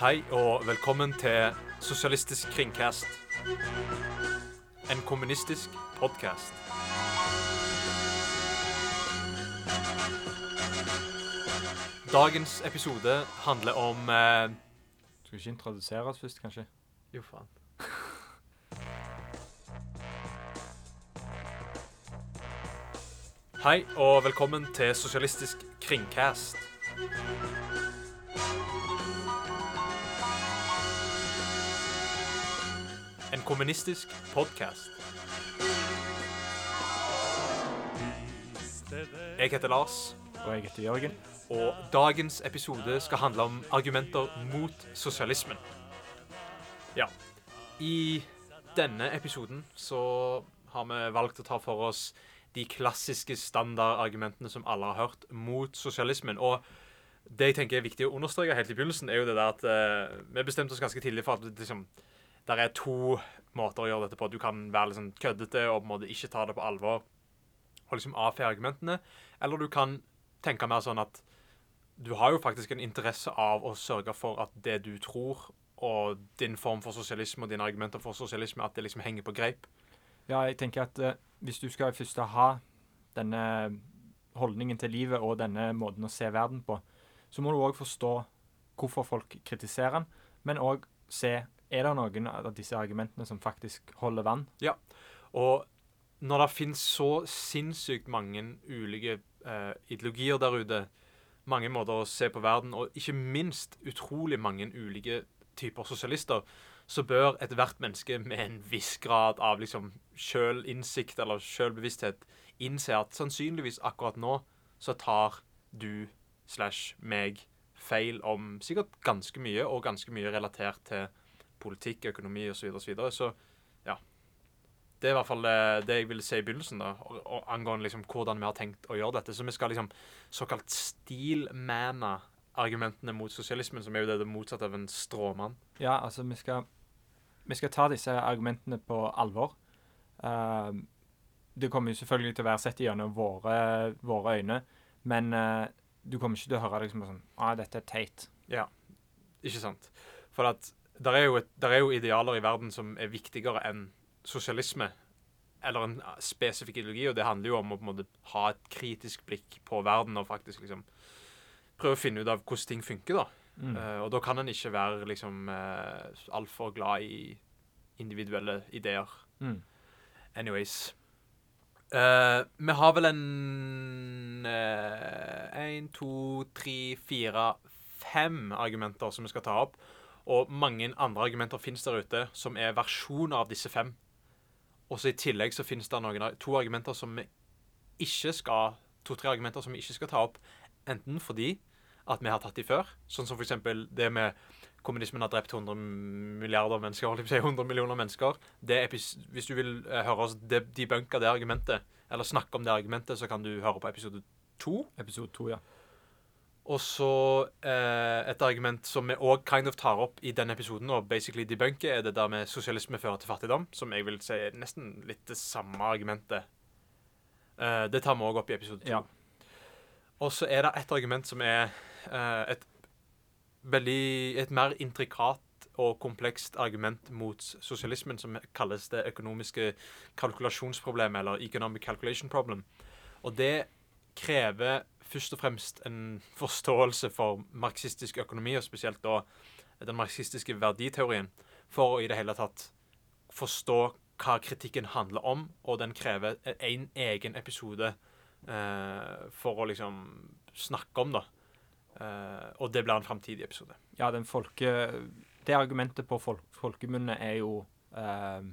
Hei og velkommen til Sosialistisk kringkast. En kommunistisk podkast. Dagens episode handler om eh, Skal vi ikke introdusere oss først, kanskje? Jo, faen. Hei og velkommen til Sosialistisk kringkast. En kommunistisk podkast. Jeg heter Lars, Og jeg heter Jørgen. og dagens episode skal handle om argumenter mot sosialismen. Ja. I denne episoden så har vi valgt å ta for oss de klassiske standardargumentene som alle har hørt mot sosialismen. Og det jeg tenker er viktig å understreke helt i begynnelsen, er jo det der at eh, vi bestemte oss ganske tidlig for at liksom, der er to måter å gjøre dette på. Du kan være liksom køddete og på en måte ikke ta det på alvor og liksom avfeie argumentene. Eller du kan tenke mer sånn at du har jo faktisk en interesse av å sørge for at det du tror, og din form for sosialisme og dine argumenter for sosialisme, at det liksom henger på greip. Ja, jeg tenker at uh, hvis du skal først ha denne holdningen til livet og denne måten å se verden på, så må du òg forstå hvorfor folk kritiserer den, men òg se er det noen av disse argumentene som faktisk holder vann. Ja. Og når det finnes så sinnssykt mange ulike eh, ideologier der ute, mange måter å se på verden, og ikke minst utrolig mange ulike typer sosialister, så bør ethvert menneske med en viss grad av liksom sjølinnsikt eller sjølbevissthet innse at sannsynligvis akkurat nå så tar du slash meg feil om sikkert ganske mye, og ganske mye relatert til politikk, økonomi osv. Så, videre, og så, videre. så ja. Det er i hvert fall eh, det jeg ville si i begynnelsen, da, og, og angående liksom hvordan vi har tenkt å gjøre dette. Så vi skal liksom såkalt stilmanne argumentene mot sosialismen, som er jo det, det motsatte av en stråmann. Ja, altså, vi skal, vi skal ta disse argumentene på alvor. Uh, det kommer jo selvfølgelig til å være sett gjennom våre, våre øyne, men uh, du kommer ikke til å høre liksom sånn ah, dette er teit. Ja, Ikke sant? For at der er, jo et, der er jo idealer i verden som er viktigere enn sosialisme. Eller en spesifikk ideologi, og det handler jo om å på en måte ha et kritisk blikk på verden og faktisk liksom prøve å finne ut av hvordan ting funker, da. Mm. Uh, og da kan en ikke være liksom uh, altfor glad i individuelle ideer. Mm. Anyways. Uh, vi har vel en Én, to, tre, fire, fem argumenter som vi skal ta opp. Og mange andre argumenter finnes der ute som er versjoner av disse fem. Og så i tillegg så finnes det noen, to argumenter som vi ikke skal To-tre argumenter som vi ikke skal ta opp. Enten fordi at vi har tatt de før, sånn som f.eks. det med kommunismen har drept 100 milliarder mennesker, holdt jeg på å si 100 millioner mennesker. Er hvis du vil eh, høre oss de debunke det argumentet, eller snakke om det argumentet, så kan du høre på episode to. Episode to, ja. Og så eh, et argument som vi òg kind of tar opp i denne episoden, og basically debunker, er det der med sosialisme fører til fattigdom, som jeg vil si er nesten litt det samme argumentet. Eh, det tar vi òg opp i episode to. Ja. Og så er det et argument som er eh, et veldig Et mer intrikat og komplekst argument mot sosialismen, som kalles det økonomiske kalkulasjonsproblemet, eller economic calculation problem. Og det krever først og fremst en forståelse for marxistisk økonomi, og spesielt da den marxistiske verditeorien, for å i det hele tatt forstå hva kritikken handler om, og den krever en egen episode eh, for å liksom snakke om det. Eh, og det blir en framtidig episode. ja, den folke... Det argumentet på folk, folkemunne er jo eh,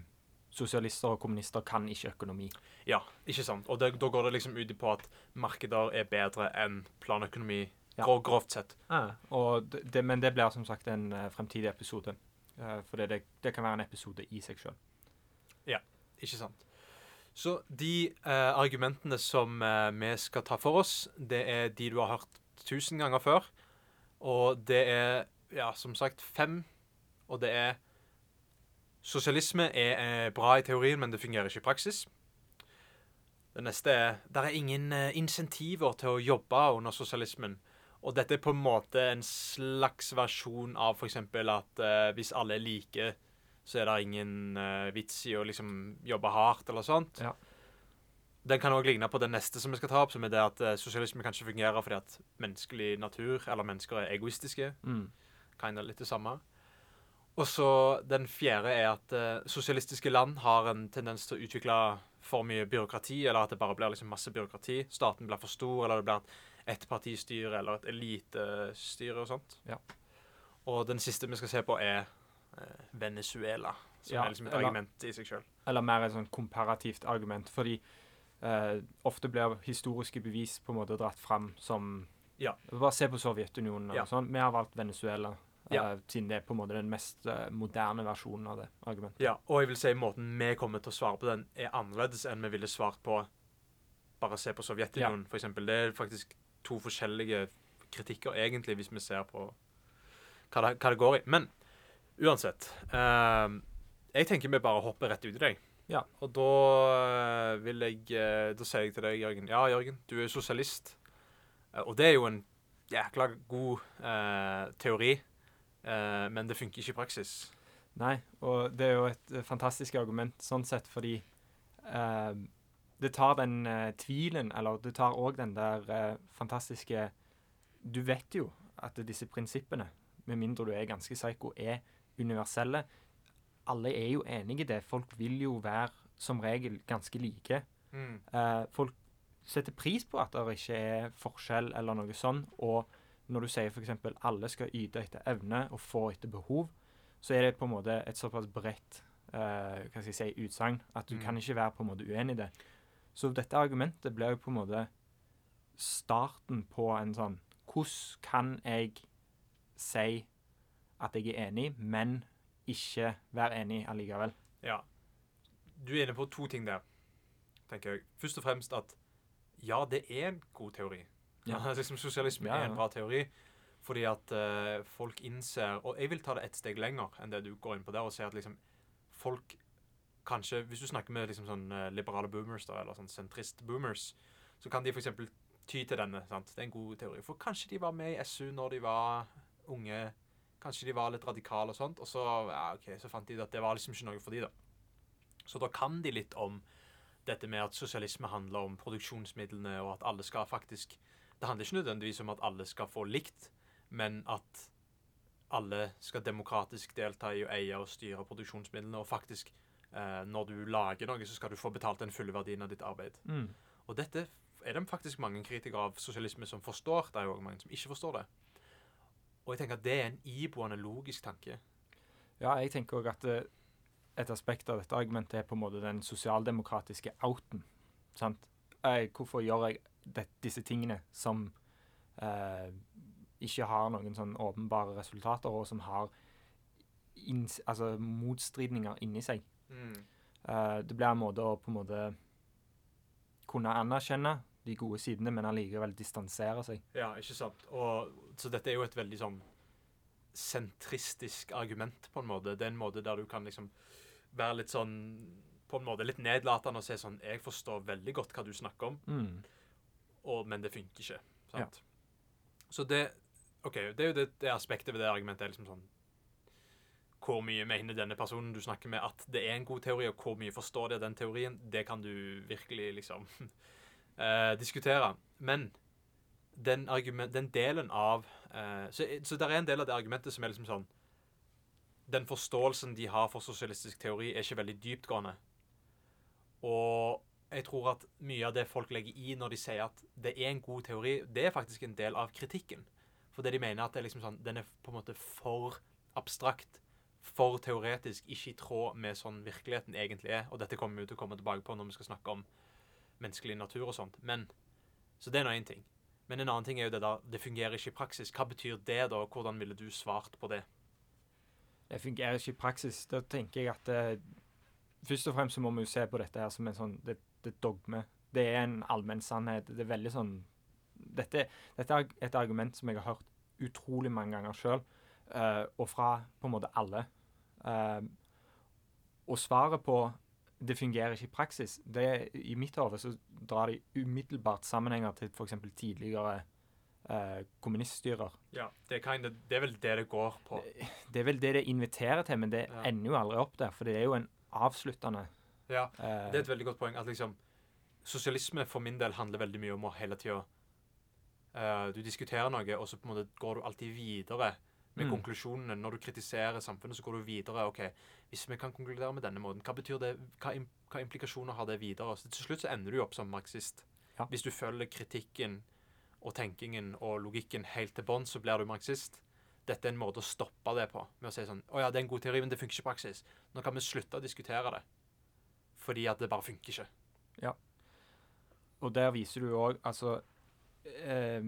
Sosialister og kommunister kan ikke økonomi. Ja, ikke sant? Og det, da går det liksom ut på at markeder er bedre enn planøkonomi, Ja. grov, grovt sett. Og det, men det blir som sagt en eh, fremtidig episode. Uh, for det, det kan være en episode i seg sjøl. Ikke sant? Så de eh, argumentene som eh, vi skal ta for oss, det er de du har hørt tusen ganger før. Og det er, ja, som sagt, fem. Og det er Sosialisme er eh, bra i teorien, men det fungerer ikke i praksis. Det neste er Det er ingen eh, insentiver til å jobbe under sosialismen. Og dette er på en måte en slags versjon av f.eks. at uh, hvis alle er like, så er det ingen uh, vits i å liksom jobbe hardt eller sånt. Ja. Den kan òg ligne på det neste som vi skal ta opp, som er det at uh, sosialisme kanskje fungerer fordi at menneskelig natur, eller mennesker, er egoistiske. Mm. Kinda litt det samme. Og så den fjerde er at eh, sosialistiske land har en tendens til å utvikle for mye byråkrati, eller at det bare blir liksom masse byråkrati. Staten blir for stor, eller det blir et ettpartistyre eller et elitestyre og sånt. Ja. Og den siste vi skal se på, er eh, Venezuela, som Ja, er liksom et eller- argument i seg sjøl. Eller mer et sånn komparativt argument. Fordi eh, ofte blir historiske bevis på en måte dratt fram som Ja. Bare se på Sovjetunionen. Og sånn. Vi har valgt Venezuela, eh, Uh, siden det er på en måte den mest uh, moderne versjonen av det argumentet. Ja, og jeg vil si måten vi kommer til å svare på den, er annerledes enn vi ville svart på bare se på Sovjetunionen, for eksempel. Det er faktisk to forskjellige kritikker, egentlig, hvis vi ser på hva det, hva det går i. Men uansett uh, Jeg tenker vi bare hopper rett ut i deg. Ja. Og da vil jeg Da sier jeg til deg, Jørgen Ja, Jørgen, du er sosialist. Og det er jo en jækla god eh, teori, eh, men det funker ikke i praksis. Nei, og det er jo et eh, fantastisk argument sånn sett, fordi eh, det tar den eh, tvilen, eller det tar òg den der eh, fantastiske Du vet jo at disse prinsippene, med mindre du er ganske psyko, er universelle. Alle er jo enige i det. Folk vil jo være som regel ganske like. Mm. Eh, folk setter pris på at det ikke er forskjell eller noe sånn. Og når du sier f.eks. alle skal yte etter evne og få etter behov, så er det på en måte et såpass bredt uh, jeg si, utsagn at du Mm. kan ikke være på en måte uenig i det. Så dette argumentet blir jo på en måte starten på en sånn Hvordan kan jeg si at jeg er enig, men ikke være enig allikevel? Ja. Du er inne på to ting der, tenker jeg. Først og fremst at ja, det er en god teori. Ja. liksom Sosialisme er en bra teori. Fordi at eh, folk innser Og jeg vil ta det et steg lenger enn det du går inn på der, og si at liksom folk kanskje Hvis du snakker med liksom sånn eh, liberale boomers, da, eller sånn sentrist-boomers, så kan de f.eks. ty til denne. sant? Det er en god teori. For kanskje de var med i SU når de var unge. Kanskje de var litt radikale og sånt, og så, ja, ok, så fant de at det var liksom ikke noe for de da. Så da kan de litt om dette med at sosialisme handler om produksjonsmidlene, og at alle skal faktisk Det handler ikke nødvendigvis om at alle skal få likt, men at alle skal demokratisk delta i å eie og styre produksjonsmidlene, og faktisk, eh, når du lager noe, så skal du få betalt den fulle verdien av ditt arbeid. Mm. Og dette er det faktisk mange kritikere av sosialisme som forstår. Det er jo også mange som ikke forstår det. Og jeg tenker at det er en iboende logisk tanke. Ja, jeg tenker òg at eh, et aspekt av dette argumentet er på en måte den sosialdemokratiske outen. Sant? Jeg, hvorfor gjør jeg det, disse tingene som eh, ikke har noen sånn åpenbare resultater, og som har inns, altså motstridninger inni seg? Eh, det blir en måte å på en måte kunne anerkjenne de gode sidene, men allikevel distansere seg. Ja, ikke sant. Og, så dette er jo et veldig sånn sentristisk argument, på en måte. Det er en måte der du kan liksom være litt sånn På en måte litt nedlatende og si sånn Jeg forstår veldig godt hva du snakker om, Mm. Og, men det funker ikke. Sant? Så det OK, det er jo det, det aspektet ved det argumentet er liksom sånn Hvor mye mener denne personen du snakker med, at det er en god teori, og hvor mye forstår de av den teorien? Det kan du virkelig liksom uh, diskutere. Men den, argument, den delen av uh, så, så det er en del av det argumentet som er liksom sånn Den forståelsen de har for sosialistisk teori, er ikke veldig dyptgående. Og jeg tror at mye av det folk legger i når de sier at det er en god teori, det er faktisk en del av kritikken. For det de mener at det er liksom sånn, den er på en måte for abstrakt, for teoretisk, ikke i tråd med sånn virkeligheten egentlig er. Og dette kommer vi til å komme tilbake på når vi skal snakke om menneskelig natur og sånt. Men, Så det er nå én ting. Men en annen ting er jo det da, det fungerer ikke i praksis. Hva betyr det, da? Hvordan ville du svart på det? Det fungerer ikke i praksis. Da tenker jeg at det, Først og fremst så må vi jo se på dette her som en sånn det, det er dogme. Det er en allmenn sannhet. Det er veldig sånn dette, dette er et argument som jeg har hørt utrolig mange ganger sjøl, og fra på en måte alle. Uh, og svaret på det fungerer ikke i praksis, det I mitt hode så drar de umiddelbart sammenhenger til f.eks. tidligere eh, kommuniststyrer. Ja, det er, kind of, det er vel det det går på. Det er vel det det inviterer til, men det Ja. ender jo aldri opp der. For det er jo en avsluttende Ja, eh, Det er et veldig godt poeng. at liksom Sosialisme for min del handler veldig mye om å hele tida Du diskuterer noe, og så på en måte går du alltid videre med Mm. konklusjonene. Når du kritiserer samfunnet, så går du videre. ok, Hvis vi kan konkludere med denne måten, hva betyr det, hva, hva implikasjoner har det videre? Så til slutt så ender du opp som marxist. Ja. Hvis du følger kritikken og tenkingen og logikken helt til bånn, så blir du marxist. Dette er en måte å stoppe det på. Med å si sånn Å ja, det er en god teori, men det funker ikke i praksis. Nå kan vi slutte å diskutere det. Fordi at det bare funker ikke. Ja. Og der viser du òg Altså eh,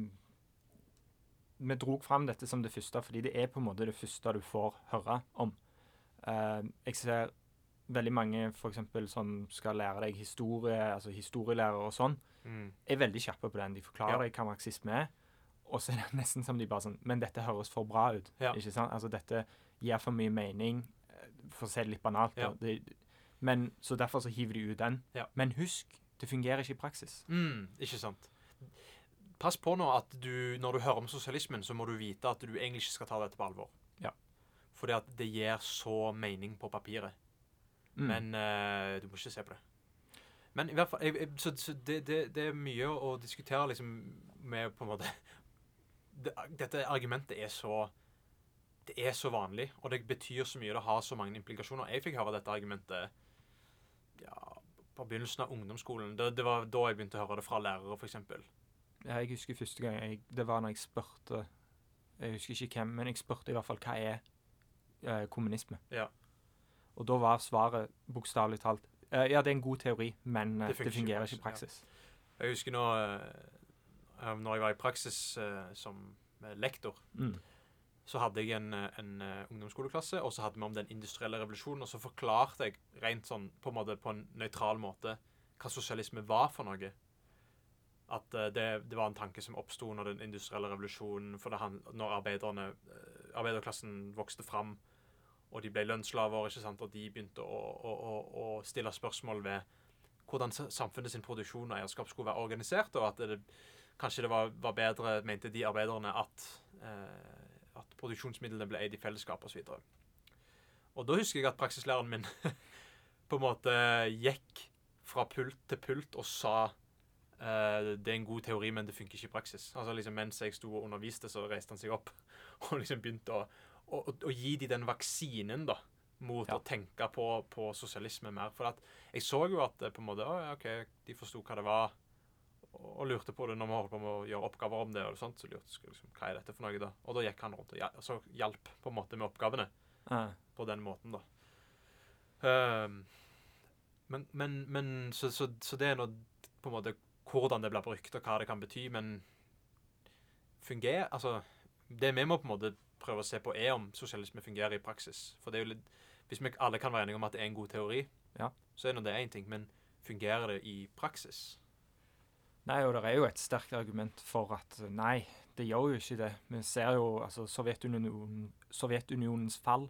Vi drog fram dette som det første fordi det er på en måte det første du får høre om. Eh, jeg ser veldig mange for eksempel, som skal lære deg historie, altså historielærere og sånn, Mm. er veldig kjappe på den. De forklarer Ja. deg hva marxisme er, og så er det nesten som de bare sånn Men dette høres for bra ut. Ja. Ikke sant? Altså dette gir for mye mening, eh, for å si det litt banalt. Ja. Det, men, så derfor så hiver de ut den. Ja. Men husk, det fungerer ikke i praksis. Mm, ikke sant. Pass på nå at du, når du hører om sosialismen, så må du vite at du egentlig ikke skal ta dette på alvor. Ja. Fordi at det gir så mening på papiret. Mm. Men uh, du må ikke se på det. Men i hvert fall, jeg, jeg, så, så det, det, det er mye å diskutere liksom med på en måte det, Dette argumentet er så Det er så vanlig, og det betyr så mye. Det har så mange implikasjoner. Jeg fikk høre dette argumentet ja, på begynnelsen av ungdomsskolen. Det, det var da jeg begynte å høre det fra lærere, f.eks. Ja, jeg husker første gang jeg, Det var når jeg spurte Jeg husker ikke hvem, men jeg spurte i hvert fall hva er eh, kommunisme. Ja. Og da var svaret bokstavelig talt eh, Ja, det er en god teori, men eh, Det det, fungerer ikke i praksis, praksis. Jeg husker nå uh, når jeg var i praksis eh, som eh, lektor. Mm. Så hadde jeg en, eh, en eh, ungdomsskoleklasse, og så hadde vi om den industrielle revolusjonen. Og så forklarte jeg rent sånn på en måte på en nøytral måte hva sosialisme var for noe. At eh, det, det var en tanke som oppsto under den industrielle revolusjonen, for det når arbeiderklassen vokste fram, og de ble lønnsslaver, ikke sant, og de begynte å, å, å, å stille spørsmål ved hvordan samfunnet sin produksjon og eierskap skulle være organisert, og at det, kanskje det var, var bedre, mente de arbeiderne, at, eh, produksjonsmidlene ble eid i fellesskap osv. Og, og da husker jeg at praksislæreren min på en måte gikk fra pult til pult og sa eh, det er en god teori, men det funker ikke i praksis. Altså liksom Mens jeg sto og underviste, så reiste han seg opp og liksom begynte å, å, å, å gi de den vaksinen da, mot Ja. å tenke på, på sosialisme mer. For at jeg så jo at eh, på en måte, å, ok, de forsto hva det var, og, lurte på det når vi holdt på med å gjøre oppgaver om det. og sånt, så lurte jeg liksom, hva er dette for noe da? Og da gikk han rundt og, så hjalp på en måte med oppgavene Eh, på den måten, da. Um, men, men, men så, så, så det er nå på en måte hvordan det blir brukt, og hva det kan bety, men fungerer Altså, det vi må på en måte prøve å se på, er om sosialisme fungerer i praksis. For det er jo litt Hvis vi alle kan være enige om at det er en god teori, Ja. så er nå det én ting, men fungerer det i praksis? Nei, og det er jo et sterkt argument for at eh, nei, det gjør jo ikke det. Vi ser jo altså Sovjetunionen, Sovjetunionens fall.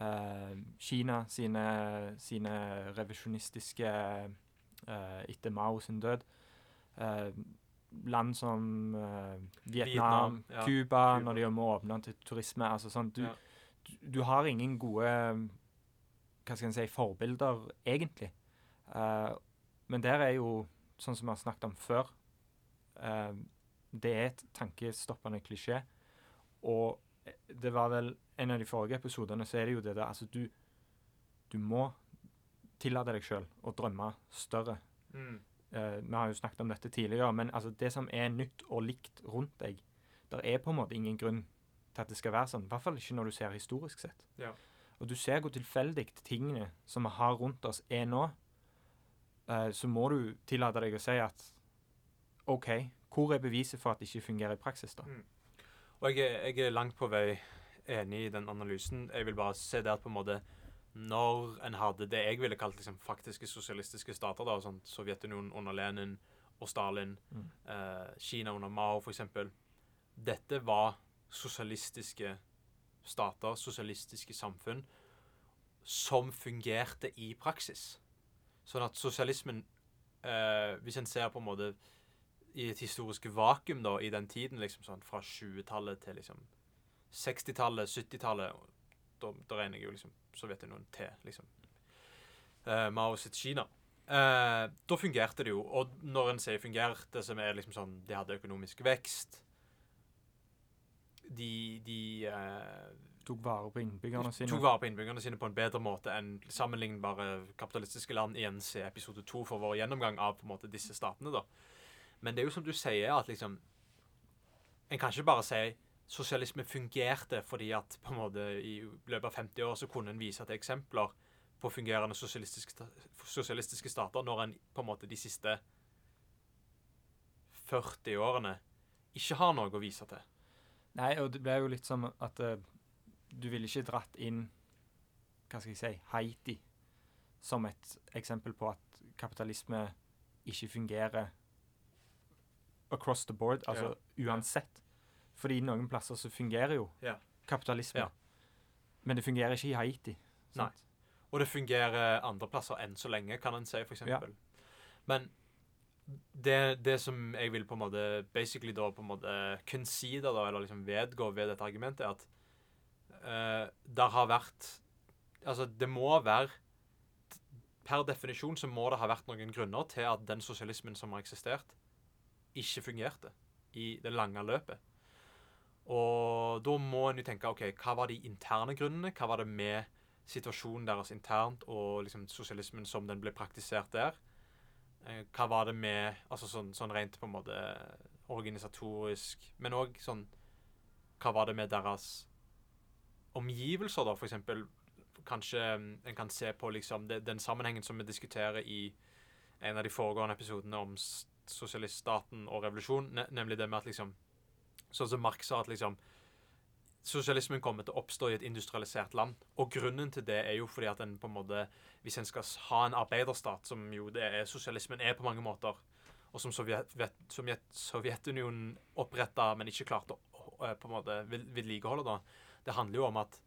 eh, Kina sine, sine revisjonistiske eh, etter Mao sin død. eh, land som eh, Vietnam, Cuba, ja, når de må åpne til turisme. altså sånn, du, Ja. du, du har ingen gode hva skal en si, forbilder, egentlig. Eh, men der er jo, sånn som vi har snakket om før, eh, det er et tankestoppende klisjé. Og det var vel en av de forrige episodene, så er det jo det der Altså, du, du må tillate deg sjøl å drømme større. Mm. Eh, vi har jo snakket om dette tidligere, men altså, det som er nytt og likt rundt deg, der er på en måte ingen grunn til at det skal være sånn. I hvert fall ikke når du ser historisk sett. Ja. Og du ser hvor tilfeldig tingene som vi har rundt oss, er nå. Eh, så må du tillate deg å si at OK, hvor er beviset for at det ikke fungerer i praksis, da? Mm. Og jeg, er- jeg er langt på vei enig i den analysen. Jeg vil bare se det at på en måte når en hadde det jeg ville kalt liksom, faktiske sosialistiske stater, da, sånn Sovjetunionen under Lenin og Stalin, Mm. eh, Kina under Mao f.eks. Dette var sosialistiske stater, sosialistiske samfunn, som fungerte i praksis. Sånn at sosialismen eh, Hvis en ser på en måte i et historisk vakuum da, i den tiden, liksom sånn fra 20-tallet til liksom 60-tallet, 70-tallet. Da, da regner jeg jo liksom Sovjetunionen til liksom eh, Mao sitt Kina. Eh, da fungerte det jo. Og når en sier fungerte, som er liksom sånn De hadde økonomisk vekst. De, de eh, Tok vare på innbyggerne sine. tok vare på innbyggerne sine på en bedre måte enn sammenlignbare kapitalistiske land. Igjen se episode to for vår gjennomgang av på en måte disse statene. da. Men det er jo som du sier, at liksom En kan ikke bare si sosialisme fungerte fordi at på en måte i løpet av 50 år så kunne en vise til eksempler på fungerende sosialistiske, sosialistiske stater når en på en måte de siste 40 årene ikke har noe å vise til. Nei, og det ble jo litt som at eh, du ville ikke dratt inn Hva skal jeg si Haiti som et eksempel på at kapitalisme ikke fungerer across the board, altså uansett. Fordi noen plasser så fungerer jo Ja. kapitalisme. Ja. Men det fungerer ikke i Haiti. Nei. Og det fungerer andre plasser enn så lenge, kan en si, for eksempel. Men det, det som jeg vil på en måte basically da på en måte concede, da, eller liksom vedgå ved dette argumentet, er at uh, det har vært Altså, det må være Per definisjon så må det ha vært noen grunner til at den sosialismen som har eksistert, ikke fungerte i det lange løpet. Og da må en jo tenke OK, hva var de interne grunnene? Hva var det med situasjonen deres internt og liksom sosialismen som den ble praktisert der? Eh, Hva var det med Altså sånn, sånn rent på en måte organisatorisk Men òg sånn Hva var det med deres omgivelser, da, for eksempel? Kanskje mm, en kan se på liksom det, den sammenhengen som vi diskuterer i en av de foregående episodene om sosialiststaten og revolusjon, ne nemlig det med at liksom Sånn som Marx sa, at liksom Sosialismen kommer til å oppstå i et industrialisert land. Og grunnen til det er jo fordi at en på en måte Hvis en skal ha en arbeiderstat, som jo det er sosialismen er på mange måter, og som Sovjet, Sovjet, Sovjetunionen oppretta, men ikke klarte å, på en måte ved- da Det handler jo om at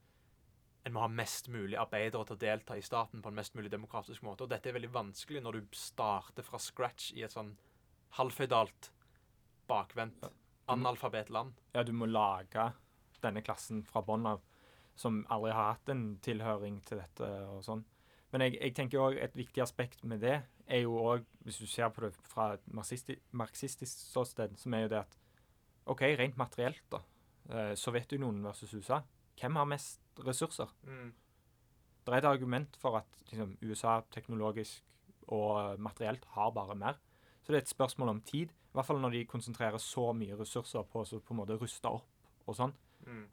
en må ha mest mulig arbeidere til å delta i staten på en mest mulig demokratisk måte. Og dette er veldig vanskelig når du starter fra scratch i et sånn halvføydalt, bakvendt, analfabetland. Ja, du må lage denne klassen fra bånn av, som aldri har hatt en tilhøring til dette og sånn. Men jeg, jeg tenker òg et viktig aspekt med det er jo òg, hvis du ser på det fra et marxisti- marxistisk ståsted, som er jo det at OK, rent materielt, da. Eh, Sovjetunionen versus USA. Hvem har mest ressurser? Det er et argument for at liksom, USA teknologisk og materielt har bare mer. Så det er et spørsmål om tid. I hvert fall når de konsentrerer så mye ressurser på å så på en måte ruste opp og sånn.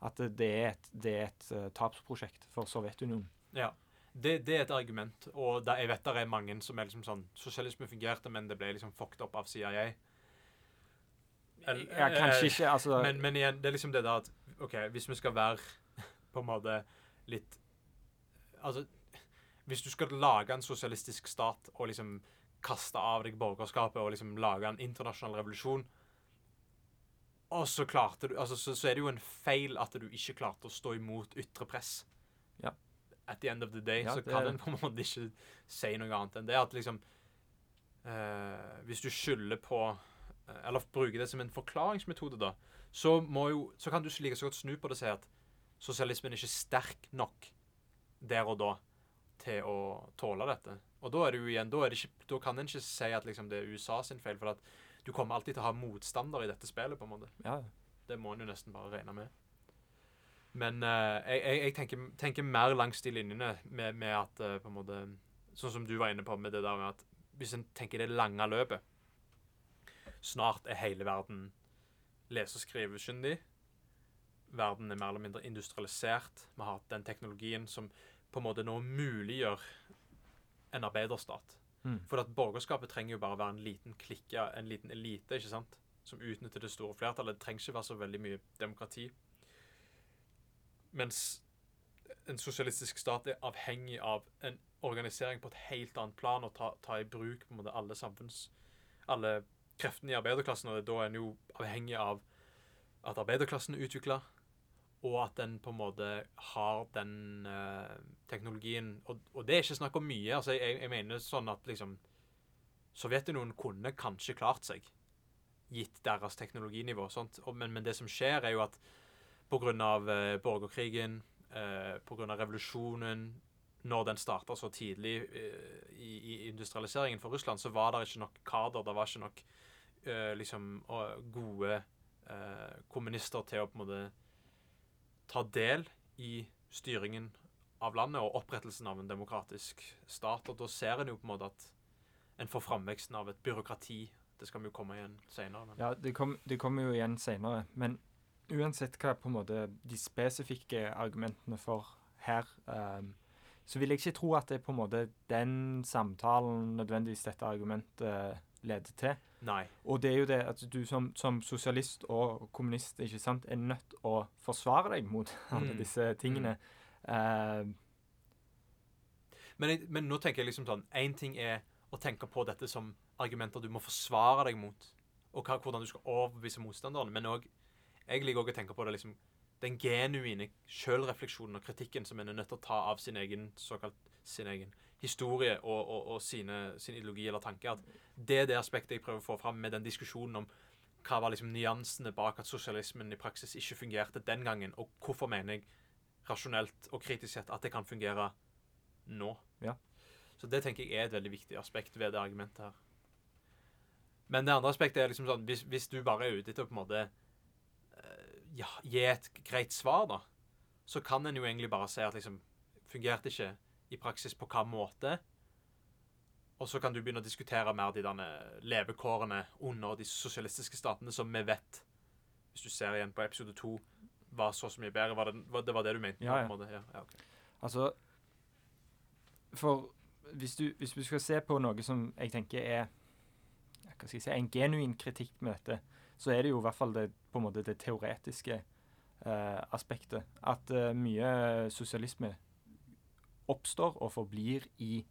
At det det er et, det er et uh, tapsprosjekt for Sovjetunionen. Ja. Det, det er et argument, og der, jeg vet det er mange som er liksom sånn Sosialisme fungerte, men det ble liksom fucked opp av CIA. Ja, kanskje eh, ikke, altså Men, men igjen, det er liksom det der at OK, hvis vi skal være på en måte litt Altså, hvis du skal lage en sosialistisk stat og liksom kaste av deg borgerskapet og liksom lage en internasjonal revolusjon og så klarte du altså, så, så er det jo en feil at du ikke klarte å stå imot ytre press. Ja. At the end of the day Ja, så kan en på en måte ikke si noe annet enn det. At liksom Uh, Hvis du skylder på Eller bruker det som en forklaringsmetode, da, så, må jo, så kan du like så godt snu på det og si at sosialismen er ikke sterk nok der og da til å tåle dette. Og da er det jo igjen, da, det ikke, da kan en ikke si at liksom det er USA sin feil, for at du kommer alltid til å ha motstander i dette spillet. på en måte. ja. Det må en jo nesten bare regne med. Men uh, jeg, jeg, jeg tenker, tenker mer langs de linjene med, med at uh, på en måte Sånn som du var inne på med det der med at hvis en tenker det lange løpet Snart er hele verden lese- og skrivekyndig. Verden er mer eller mindre industrialisert. Vi har hatt den teknologien som på en måte nå muliggjør en arbeiderstat. Mm. For at borgerskapet trenger jo bare være en liten klikke, en liten elite, ikke sant? Som utnytter det store flertallet. Det trenger ikke være så veldig mye demokrati. Mens en sosialistisk stat er avhengig av en organisering på et helt annet plan, og ta, ta i bruk på en måte alle samfunns... Alle kreftene i arbeiderklassen, og da er en jo avhengig av at arbeiderklassen er utvikla, og at den på en måte har den uh, teknologien og, og det er ikke snakk om mye. altså Jeg, jeg mener sånn at liksom Sovjetunionen kunne kanskje klart seg gitt deres teknologinivå. sånt. Og, men, men det som skjer, er jo at pga. Uh, borgerkrigen, uh, pga. revolusjonen Når den starta så tidlig eh, i, i, industrialiseringen for Russland, så var det ikke nok kader. Det var ikke nok eh, liksom, gode eh, kommunister til å på en måte ta del i styringen av landet og opprettelsen av en demokratisk stat. Og da ser en jo på en måte at en får framveksten av et byråkrati. Det skal vi jo komme igjen senere. Ja, det, kom, kommer jo igjen senere. Men uansett hva på en måte de spesifikke argumentene for her, um, så vil jeg ikke tro at det er på en måte den samtalen nødvendigvis dette argumentet leder til. Nei. Og det er jo det at du som, som sosialist og kommunist ikke sant, er nødt å forsvare deg mot alle mm. disse tingene. Mm. Uh, men, jeg, men, nå tenker jeg liksom sånn Én ting er å tenke på dette som argumenter du må forsvare deg mot, og hva, hvordan du skal overbevise motstanderen. Men òg Jeg liker òg å tenke på det liksom den genuine sjølrefleksjonen og kritikken som en er nødt til å ta av sin egen såkalt sin egen historie og, og, og sine, sin ideologi eller tanke. At det er det aspektet jeg prøver å få fram med den diskusjonen om hva var liksom nyansene bak at sosialismen i praksis ikke fungerte den gangen, og hvorfor mener jeg rasjonelt og kritisk sett at det kan fungere nå. Ja. Så det tenker jeg er et veldig viktig aspekt ved det argumentet her. Men det andre aspektet er liksom sånn Hvis, hvis du bare er ute etter å på en måte ja, gi et greit svar, da, så kan en jo egentlig bare si at liksom Fungerte ikke i praksis på hva måte. Og så kan du begynne å diskutere mer de levekårene under de sosialistiske statene, som vi vet, hvis du ser igjen på episode to, var så så mye bedre. Var det, det, var det du mente? Ja, ja. ja. ja okay. Altså For hvis du, hvis du skal se på noe som jeg tenker er hva skal jeg si, en genuin kritikk med dette, så er det jo i hvert fall det, på en måte det teoretiske eh, aspektet. At eh, mye sosialisme oppstår og forblir i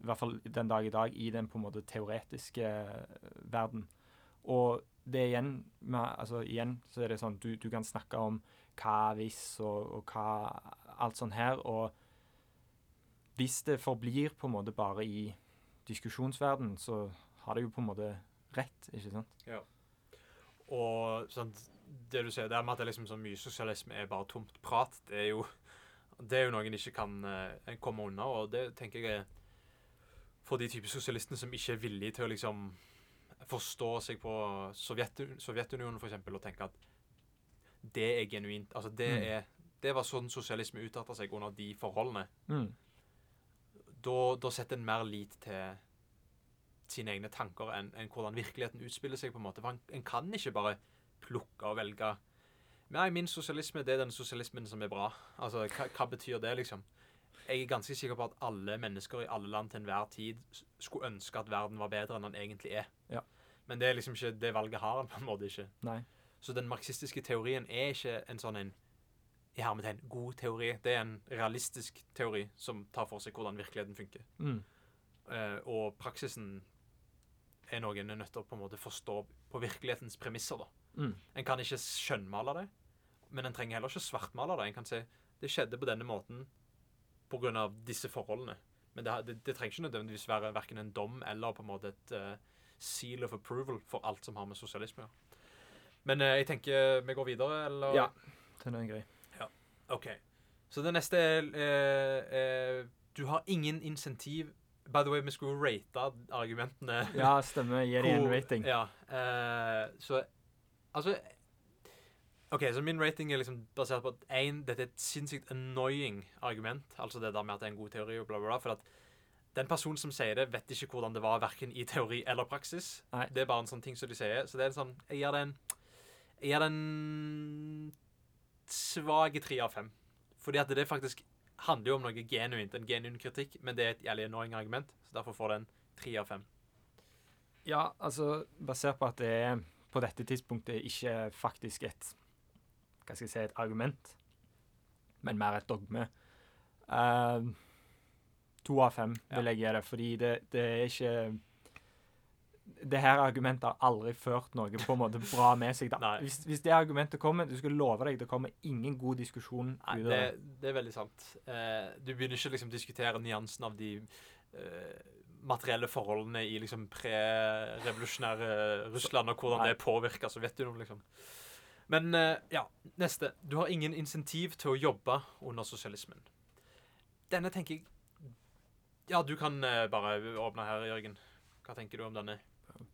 i hvert fall den dag i dag, i den på en måte teoretiske uh, verden. Og det igjen, med, altså igjen så er det sånn du, du kan snakke om hva hvis og, og hva Alt sånn her. Og hvis det forblir på en måte bare i diskusjonsverden, så har det jo på en måte rett, ikke sant? Ja. Og sånn, det du sier der med at det liksom så mye sosialisme er bare tomt prat, det er jo det er jo noe en ikke kan uh, komme unna, og det tenker jeg er for de typer sosialistene som ikke er villige til å liksom forstå seg på Sovjet, Sovjetunionen, f.eks., og tenke at det er genuint. Altså, det, mm. er, det var sånn sosialisme utarta seg under de forholdene. Mm. Da, da, setter en mer lit til sine egne tanker enn en hvordan virkeligheten utspiller seg. på En måte. For en, en kan ikke bare plukke og velge Nei, min sosialisme det er den sosialismen som er bra. Altså, hva, hva, betyr det, liksom? Jeg er ganske sikker på at alle mennesker i alle land til enhver tid skulle ønske at verden var bedre enn den egentlig er. Ja. Men det er liksom ikke det valget har en på en måte ikke. Nei. Så den marxistiske teorien er ikke en sånn en i hermetegn god teori. Det er en realistisk teori som tar for seg hvordan virkeligheten funker. Mm. Uh, og praksisen er noe en er nødt til å på en måte forstå på virkelighetens premisser. da. Mm. En kan ikke skjønnmale det, men en trenger heller ikke svartmale det. En kan si det skjedde på denne måten pga. disse forholdene. Men det, det, det, trenger ikke nødvendigvis være verken en dom eller på en måte et uh, seal of approval for alt som har med sosialisme å gjøre. Men uh, jeg tenker vi går videre, eller? Ja, den er grei. Ja, OK. Så det neste er uh, Du har ingen insentiv By the way, vi skulle rate argumentene. Ja, stemmer. Gi dem en rating. Ja, så Altså OK, så min rating er liksom basert på at én, dette er et sinnssykt annoying argument. Altså det der med at det er en god teori og bla, bla, bla. For at den personen som sier det, vet ikke hvordan det var verken i teori eller praksis. Nei. Det er bare en sånn ting som de sier. Så det er en sånn Jeg gir det en Jeg gir det en svak tre av fem. Fordi at det er faktisk handler jo om noe genuint, en genuin kritikk, men det er et jævlig annoying argument. Så derfor får den en tre av fem. Ja, altså basert på at det er på dette tidspunktet ikke faktisk et hva skal jeg si, et argument, men mer et dogme. Uh, to av fem vil jeg gi det, fordi det, det er ikke det her argumentet har aldri ført noe på en måte bra med seg. Hvis, hvis, det argumentet kommer, du skal love deg, det kommer ingen god diskusjon Nei, det. Det er veldig sant. Uh, du begynner ikke liksom diskutere nyansen av de uh, materielle forholdene i liksom pre-revolusjonære Russland, og hvordan Nei. det påvirker Sovjetunionen, liksom. Men eh, ja, neste. Du har ingen insentiv til å jobbe under sosialismen. Denne tenker jeg Ja, du kan eh, bare åpne her, Jørgen. Hva tenker du om denne?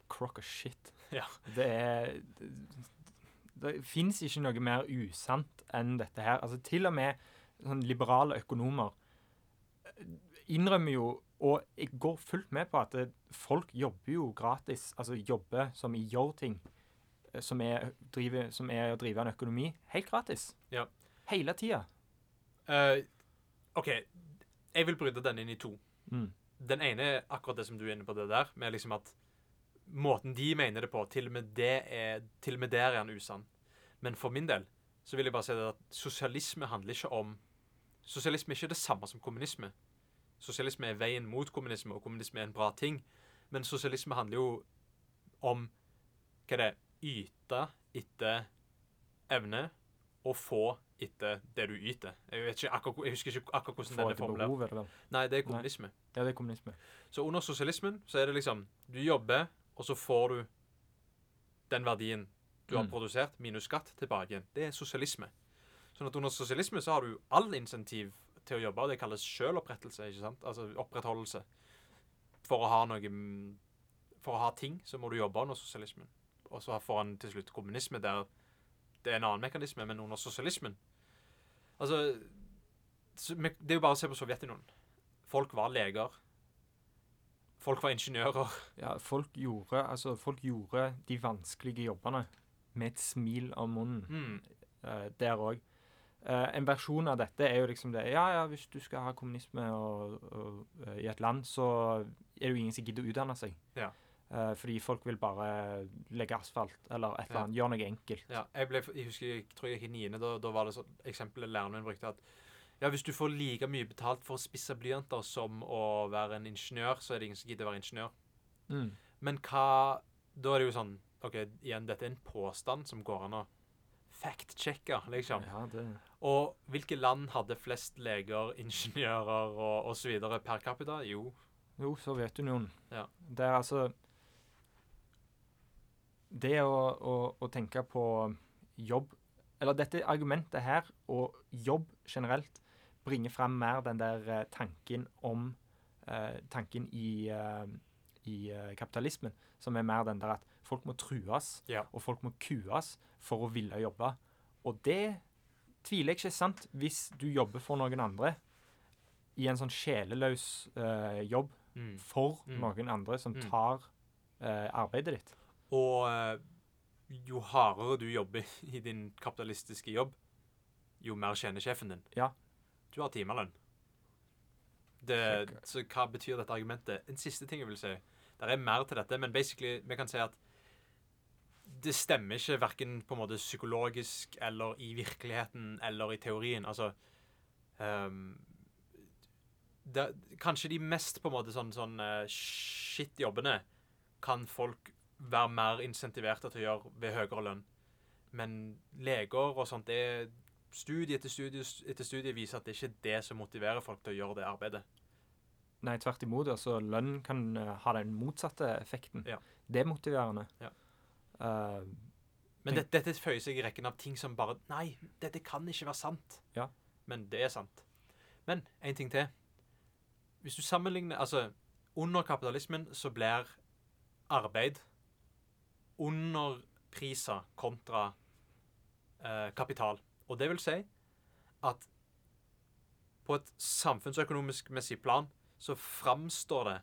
Crock of shit. Ja. Det er Det, det fins ikke noe mer usant enn dette her. Altså Til og med sånn liberale økonomer eh, innrømmer jo Og jeg går fullt med på at folk jobber jo gratis. Altså jobber som i gjør ting. eh, Som er, som er å drive en økonomi helt gratis. Ja. Hele tida. Uh, OK, jeg vil bryte den inn i to. Mm. Den ene er akkurat det som du er inne på det der, med liksom at måten de mener det på, til og med, det er, til og med der er han usann. Men for min del så vil jeg bare si at sosialisme handler ikke om Sosialisme er ikke det samme som kommunisme. Sosialisme er veien mot kommunisme, og kommunisme er en bra ting. Men sosialisme handler jo om hva er det yte etter evne og få etter det du yter. Jeg, akkurat, jeg husker ikke akkurat hvordan den er formulert. er. Nei, det er kommunisme. Ja, det er kommunisme. Så under sosialismen så er det liksom Du jobber, og så får du den verdien du har Mm. produsert, minus skatt, tilbake igjen. Det er sosialisme. Sånn at under sosialisme så har du all insentiv til å jobbe, og det kalles sjølopprettelse, ikke sant? Altså opprettholdelse. For å ha noe mm, For å ha ting, så må du jobbe under sosialismen. Og så får han til slutt kommunisme, der det er en annen mekanisme, men under sosialismen Altså Det er jo bare å se på Sovjetunionen. Folk var leger. Folk var ingeniører. Ja, folk gjorde, altså, folk gjorde de vanskelige jobbene med et smil om munnen. Mm. Uh, der òg. en versjon av dette er jo liksom det Ja, ja, hvis du skal ha kommunisme og, og, uh, i et land, så er det jo ingen som gidder å utdanne seg. Ja. Eh, fordi folk vil bare legge asfalt eller et eller Ja. annet. Gjøre noe enkelt. Ja, jeg, ble, jeg husker, jeg tror jeg gikk i niende, da, da var det sånn eksempelet læreren min brukte at ja, hvis du får like mye betalt for å spisse blyanter som å være en ingeniør, så er det ingen som gidder å være ingeniør. Mm. Men hva Da er det jo sånn OK, igjen, dette er en påstand som går an å fact-sjekke, liksom. Ja, det Og hvilke land hadde flest leger, ingeniører og osv. per capita? Jo, Jo, Sovjetunionen. Ja. Det er altså Det å, å, å tenke på jobb Eller dette argumentet her, og jobb generelt, bringer fram mer den der eh, tanken om eh, Tanken i, eh, i kapitalismen, som er mer den der at folk må trues, Ja. og folk må kues for å ville jobbe. Og det tviler jeg ikke er sant hvis du jobber for noen andre i en sånn sjeleløs jobb Mm. for Mm. noen andre som Mm. tar arbeidet ditt. Og jo hardere du jobber i din kapitalistiske jobb, jo mer tjener sjefen din. Ja. Du har timelønn. Det, så hva betyr dette argumentet? En siste ting jeg vil si. Det er mer til dette, men basically, vi kan si at det stemmer ikke verken på en måte psykologisk eller i virkeligheten eller i teorien. Altså um, det, Kanskje de mest på en måte sånn, sånn uh, shit-jobbene kan folk være mer insentiverte til å gjøre ved høyere lønn. Men leger og sånt, det er studie etter studie etter studie viser at det ikke er det som motiverer folk til å gjøre det arbeidet. Nei, tvert imot. altså Lønn kan eh, ha den motsatte effekten. Ja. Demotiverende. Ja. Uh, Men det, dette, føyer seg i rekken av ting som bare Nei, dette kan ikke være sant. Ja. Men det er sant. Men en ting til. Hvis du sammenligner Altså, under kapitalismen så blir arbeid underprisa kontra eh, kapital. Og det vil si at på et samfunnsøkonomisk messig plan så framstår det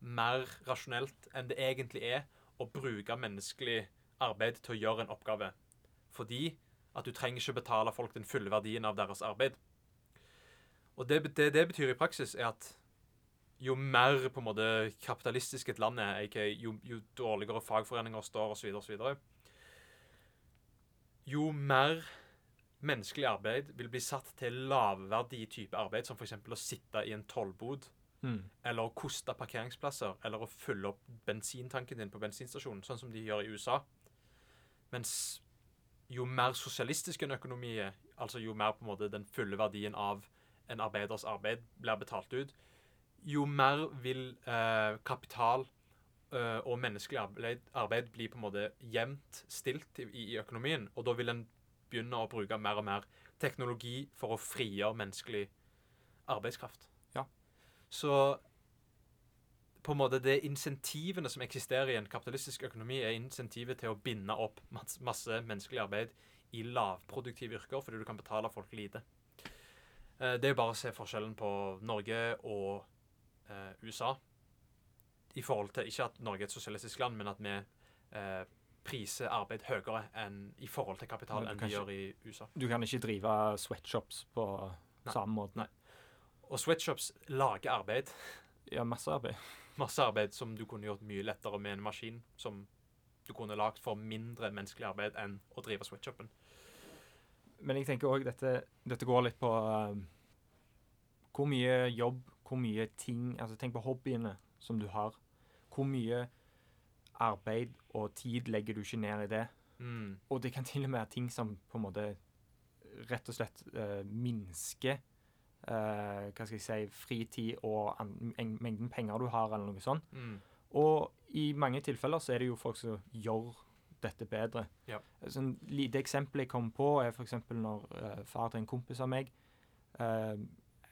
mer rasjonelt enn det egentlig er å bruke menneskelig arbeid til å gjøre en oppgave. Fordi at du trenger ikke betale folk den fulle verdien av deres arbeid. Og det det, det betyr i praksis, er at jo mer på en måte kapitalistisk et land er, ikke, jo, jo dårligere fagforeninger står osv., osv., jo mer menneskelig arbeid vil bli satt til lavverdig type arbeid, som f.eks. å sitte i en tollbod, mm. eller å koste parkeringsplasser, eller å fylle opp bensintanken din på bensinstasjonen, sånn som de gjør i USA. Mens jo mer sosialistisk en økonomi er, altså jo mer på en måte den fulle verdien av en arbeiders arbeid blir betalt ut, jo mer vil eh, kapital eh, og menneskelig arbeid, arbeid bli på en måte jevnt stilt i, i økonomien. Og da vil en begynne å bruke mer og mer teknologi for å frigjøre menneskelig arbeidskraft. Ja. Så på en måte det insentivene som eksisterer i en kapitalistisk økonomi, er insentivet til å binde opp masse, masse menneskelig arbeid i lavproduktive yrker, fordi du kan betale folk lite. Eh, det er jo bare å se forskjellen på Norge og eh, USA. I forhold til Ikke at Norge er et sosialistisk land, men at vi eh, priser arbeid høyere enn i forhold til kapital enn de gjør i USA. Du kan ikke drive sweatshops på Nei. samme måte. Nei. Og sweatshops lager arbeid. Ja, masse arbeid. Masse arbeid som du kunne gjort mye lettere med en maskin som du kunne lagd for mindre menneskelig arbeid enn å drive sweatshopen. Men jeg tenker òg dette, dette går litt på uh, hvor mye jobb, hvor mye ting Altså tenk på hobbyene som du har. Hvor mye arbeid og tid legger du ikke ned i det? Mm. Og det kan til og med være ting som på en måte rett og slett uh, minsker uh, Hva skal jeg si Fritid og mengden penger du har, eller noe sånt. Mm. Og i mange tilfeller så er det jo folk som gjør dette bedre. Ja. Et en lite eksempel jeg kom på, er f.eks. når uh, far til en kompis av meg eh,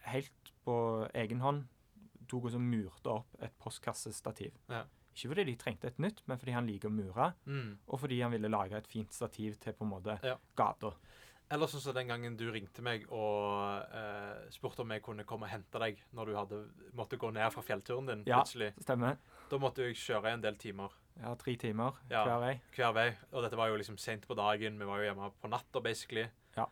helt på egen hånd tok og så murte opp et postkassestativ. Ja. Ikke fordi de trengte et nytt, men fordi han liker å mure, Mm. og fordi han ville lage et fint stativ til på en måte Ja. gata. Eller sånn som den gangen du ringte meg og eh, spurte om jeg kunne komme og hente deg når du hadde, måtte gå ned fra fjellturen din Ja. plutselig. Stemmer. Da måtte jeg kjøre en del timer Ja, tre timer Ja. hver vei. hver vei. Og dette var jo liksom sent på dagen. Vi var jo hjemme på natta, basically. Ja.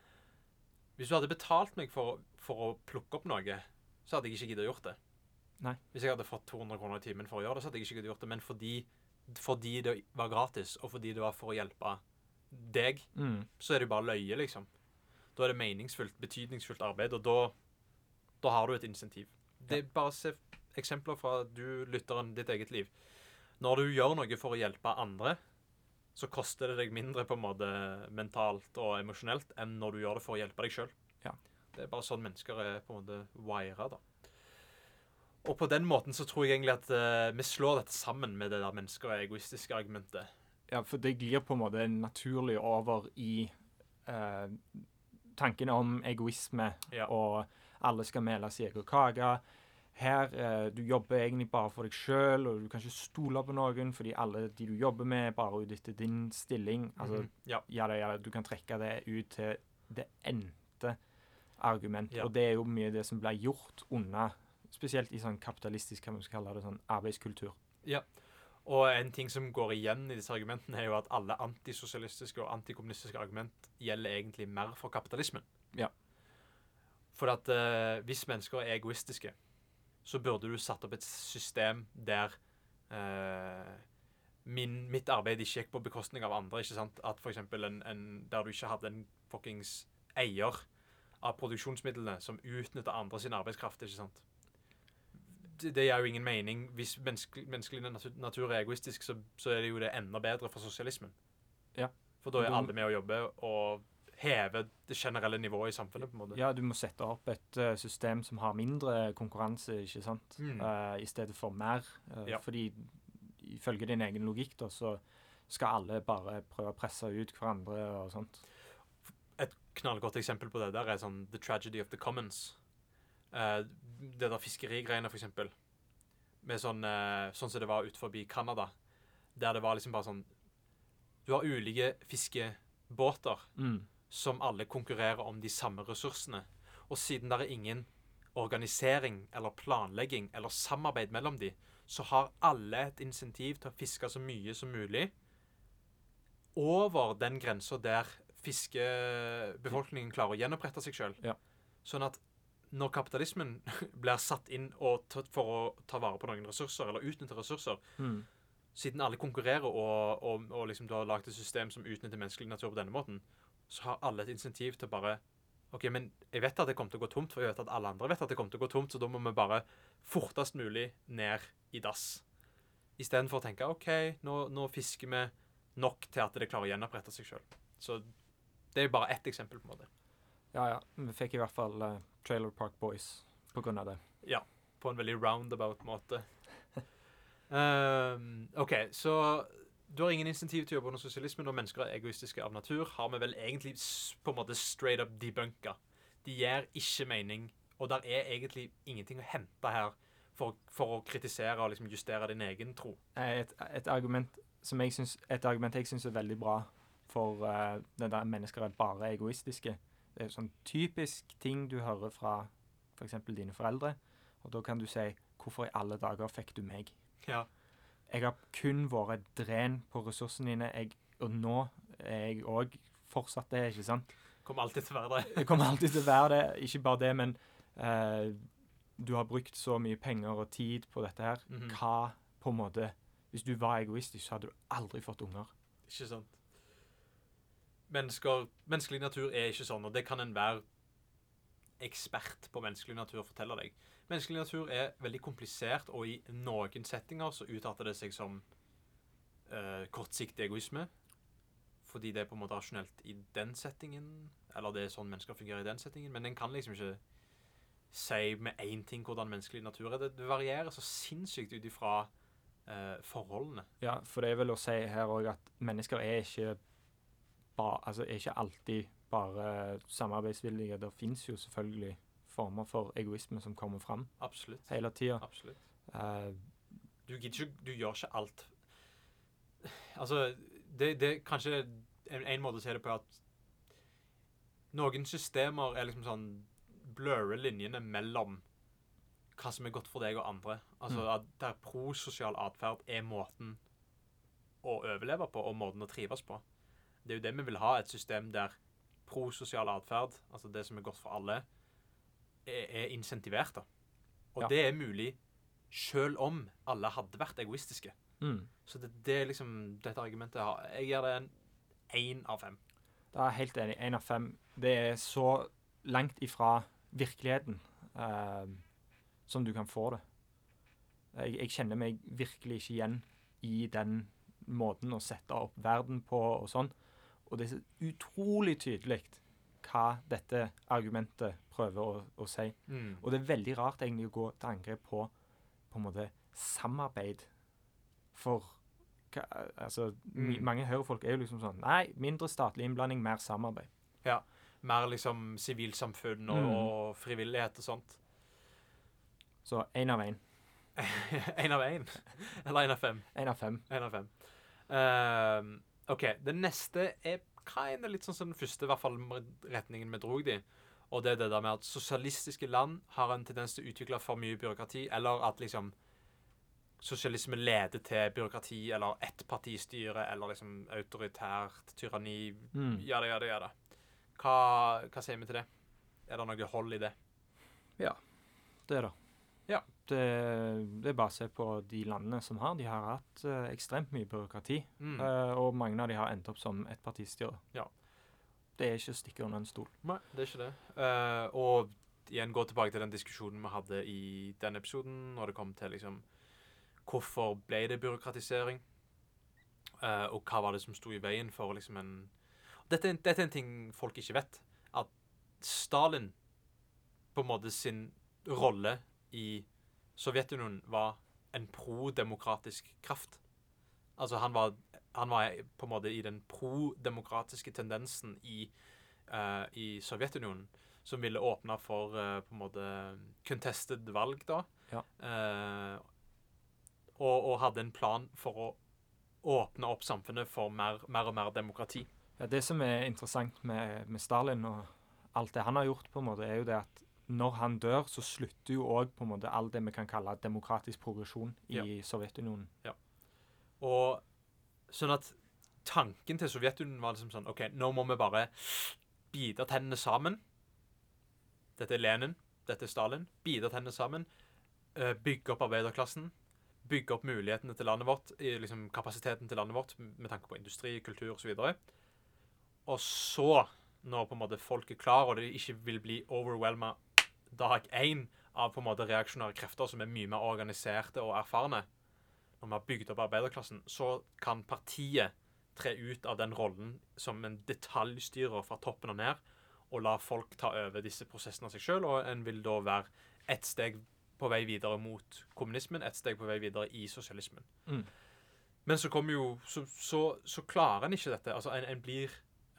Hvis du hadde betalt meg for, for å plukke opp noe, så hadde jeg ikke giddet å gjort det. Nei. Hvis jeg hadde fått 200 kroner i timen for å gjøre det, så hadde jeg ikke gjort det. Men fordi, fordi det var gratis, og fordi det var for å hjelpe deg, Mm. så er det bare løye, liksom. Da er det meningsfullt, betydningsfullt arbeid, og da, da har du et insentiv. Det er bare se eksempler fra du, lytteren, ditt eget liv. Når du gjør noe for å hjelpe andre, så koster det deg mindre på en måte mentalt og emosjonelt enn når du gjør det for å hjelpe deg sjøl. Ja. Det er bare sånn mennesker er på en måte wira, da. Og på den måten så tror jeg egentlig at uh, vi slår dette sammen med det der mennesker og egoistiske argumentet. Ja, for det glir på en måte naturlig over i uh, tanken om egoisme, Ja. og alle skal mele sin egen kake. Her, uh, Du jobber egentlig bare for deg sjøl, og du kan ikke stole på noen fordi alle de du jobber med, bare ut etter din stilling. Altså, Mhm. Ja. ja, det, ja, Du kan trekke det ut til det endte argument. Og det er jo mye det som blir gjort unna, spesielt i sånn kapitalistisk hva man skal kalle det, sånn arbeidskultur. Ja. Og en ting som går igjen i disse argumentene, er jo at alle antisosialistiske og antikommunistiske argument gjelder egentlig mer for kapitalismen. Ja. For at eh, hvis mennesker er egoistiske, så burde du satt opp et system der eh, min, mitt arbeid ikke gikk på bekostning av andre. ikke sant? At for en, Der du ikke hadde en fuckings eier av produksjonsmidlene som utnytter andre sin arbeidskraft. ikke sant? Det, gir jo ingen mening. Hvis menneske, menneskelig natur, er egoistisk, så, så er det jo det enda bedre for sosialismen. Ja. For da er alle med å jobbe og heve det generelle nivået i samfunnet. på en måte. Ja, du må sette opp et uh, system som har mindre konkurranse, ikke sant? Mm. Uh, I stedet for mer. Uh, Ja. Fordi ifølge din egen logikk, da, så skal alle bare prøve å presse ut hverandre og sånt. Et knallgodt eksempel på det der er sånn The Tragedy of the Commons. Eh, det der fiskerigreiene, for eksempel. Med sånn, eh, sånn som det var ut forbi Canada. Der det var liksom bare sånn Du har ulike fiskebåter Mm. som alle konkurrerer om de samme ressursene. Og siden det er ingen organisering eller planlegging eller samarbeid mellom de, så har alle et insentiv til å fiske så mye som mulig over den grensa der fiskebefolkningen klarer å gjenopprette seg sjøl. Ja. Sånn at når kapitalismen blir satt inn for å ta vare på noen ressurser, eller utnytte ressurser, Mm. siden alle konkurrerer og, og, og liksom du har lagd et system som utnytter menneskelig natur på denne måten, så har alle et insentiv til bare OK, men jeg vet at det kommer til å gå tomt, for jeg vet at alle andre vet at det kommer til å gå tomt, så da må vi bare fortest mulig ned i dass. Istedenfor å tenke OK, nå, nå fisker vi nok til at det klarer å gjenopprette seg sjøl. Så det er bare ett eksempel, på en måte. Ja, ja. Vi fikk i hvert fall eh, Trailer Park Boys på grunn av det. på en veldig roundabout måte. um, OK, så du har ingen insentiv til å jobbe under sosialisme når mennesker er egoistiske av natur. Har vi vel egentlig på en måte straight up debunka. De gir ikke mening, og der er egentlig ingenting å hente her for, for å kritisere og liksom justere din egen tro. Eh, Et, et argument som jeg syns, et argument jeg syns er veldig bra for uh, den der mennesker er bare egoistiske. Det er sånn typisk ting du hører fra f.eks. dine foreldre. Og da kan du si 'Hvorfor i alle dager fikk du meg?' Ja. Jeg har kun vært dren på ressursene dine, jeg, og nå er jeg òg fortsatt det, ikke sant? Kommer alltid til å være det. Det kommer alltid til å være det. Ikke bare det, men eh, du har brukt så mye penger og tid på dette her. Mhm. Hva på en måte Hvis du var egoistisk, så hadde du aldri fått unger. Ikke sant? Mennesker, menneskelig natur er ikke sånn, og det kan enhver ekspert på menneskelig natur fortelle deg. Menneskelig natur er veldig komplisert, og i noen settinger så utarter det seg som uh, kortsiktig egoisme. Fordi det er på en måte rasjonelt i den settingen, eller det er sånn mennesker fungerer i den settingen. Men en kan liksom ikke si med én ting hvordan menneskelig natur er. Det, varierer så sinnssykt ut ifra uh, forholdene. Ja, for det er vel å si her òg at mennesker er ikke ba, altså er ikke alltid bare samarbeidsvillige. Det fins jo selvfølgelig former for egoisme som kommer fram Absolutt. hele tida. Uh, du, gidder ikke, du gjør ikke alt. Altså, det, det kanskje en, en måte å si det på er at noen systemer er liksom sånn blurrer linjene mellom hva som er godt for deg og andre. Altså Mm. at der prososial atferd er måten å overleve på og måten å trives på. Det er jo det vi vil ha, et system der prososial atferd, altså det som er godt for alle, er, er insentivert. da. Og Ja. det er mulig selv om alle hadde vært egoistiske. mm. Så det, det er liksom dette argumentet jeg har. Jeg gir det en én av fem. Da er jeg helt enig. Én av fem. Det er så langt ifra virkeligheten eh, som du kan få det. Jeg, jeg kjenner meg virkelig ikke igjen i den måten å sette opp verden på og sånn. Og det er så utrolig tydelig hva dette argumentet prøver å, å si. Mm. Og det er veldig rart egentlig å gå til angrep på på en måte samarbeid. For hva, altså, Mm. mange høyrefolk er jo liksom sånn Nei, mindre statlig innblanding, mer samarbeid. Ja. Mer liksom sivilsamfunn og, Mm. og frivillighet og sånt. Så én av én. Én av én. Eller én av fem. Én av fem. En av fem. Ehm, OK. Det neste er kind of litt sånn som den første, i hvert fall med retningen vi drog de. Og det er det der med at sosialistiske land har en tendens til å utvikle for mye byråkrati, eller at liksom sosialisme leder til byråkrati eller ettpartistyre eller liksom autoritært tyranni. Mm. Ja da, ja da, ja da. Hva, hva sier vi til det? Er det noe hold i det? Ja. Det, er det. Ja. Det, det er bare å se på de landene som har. De har hatt eh, ekstremt mye byråkrati. Mm. eh, og mange av de har endt opp som ettpartistyre. Ja. Det er ikke å stikke under en stol. Nei, det er ikke det. Uh, og igjen gå tilbake til den diskusjonen vi hadde i den episoden, når det kom til liksom Hvorfor ble det byråkratisering? Uh, og hva var det som sto i veien for liksom en dette, dette er en ting folk ikke vet. At Stalin på en måte sin rolle i Sovjetunionen var en prodemokratisk kraft. Altså han var, han var på en måte i den prodemokratiske tendensen i, uh, i Sovjetunionen, som ville åpne for uh, på en måte contested valg, da. Ja. Uh, og, og hadde en plan for å åpne opp samfunnet for mer, mer og mer demokrati. Ja, det som er interessant med, med Stalin og alt det han har gjort, på en måte, er jo det at når han dør, så slutter jo òg på en måte all det vi kan kalle demokratisk progresjon i Ja. Sovjetunionen. Og sånn at tanken til Sovjetunionen var liksom sånn OK, nå må vi bare bite tennene sammen. Dette er Lenin, dette er Stalin. Bite tennene sammen. eh, Bygge opp arbeiderklassen. Bygge opp mulighetene til landet vårt, liksom kapasiteten til landet vårt med tanke på industri, kultur osv. Og, og så, når på en måte folk er klar, og de ikke vil bli overwhelma dag én av på en måte reaksjonære krefter som er mye mer organiserte og erfarne, når vi har bygd opp arbeiderklassen, så kan partiet tre ut av den rollen som en detaljstyrer fra toppen og ned, og la folk ta over disse prosessene av seg sjøl, og en vil da være ett steg på vei videre mot kommunismen, ett steg på vei videre i sosialismen. Mm. Men så kommer jo Så, så, så klarer en ikke dette. Altså, en, en blir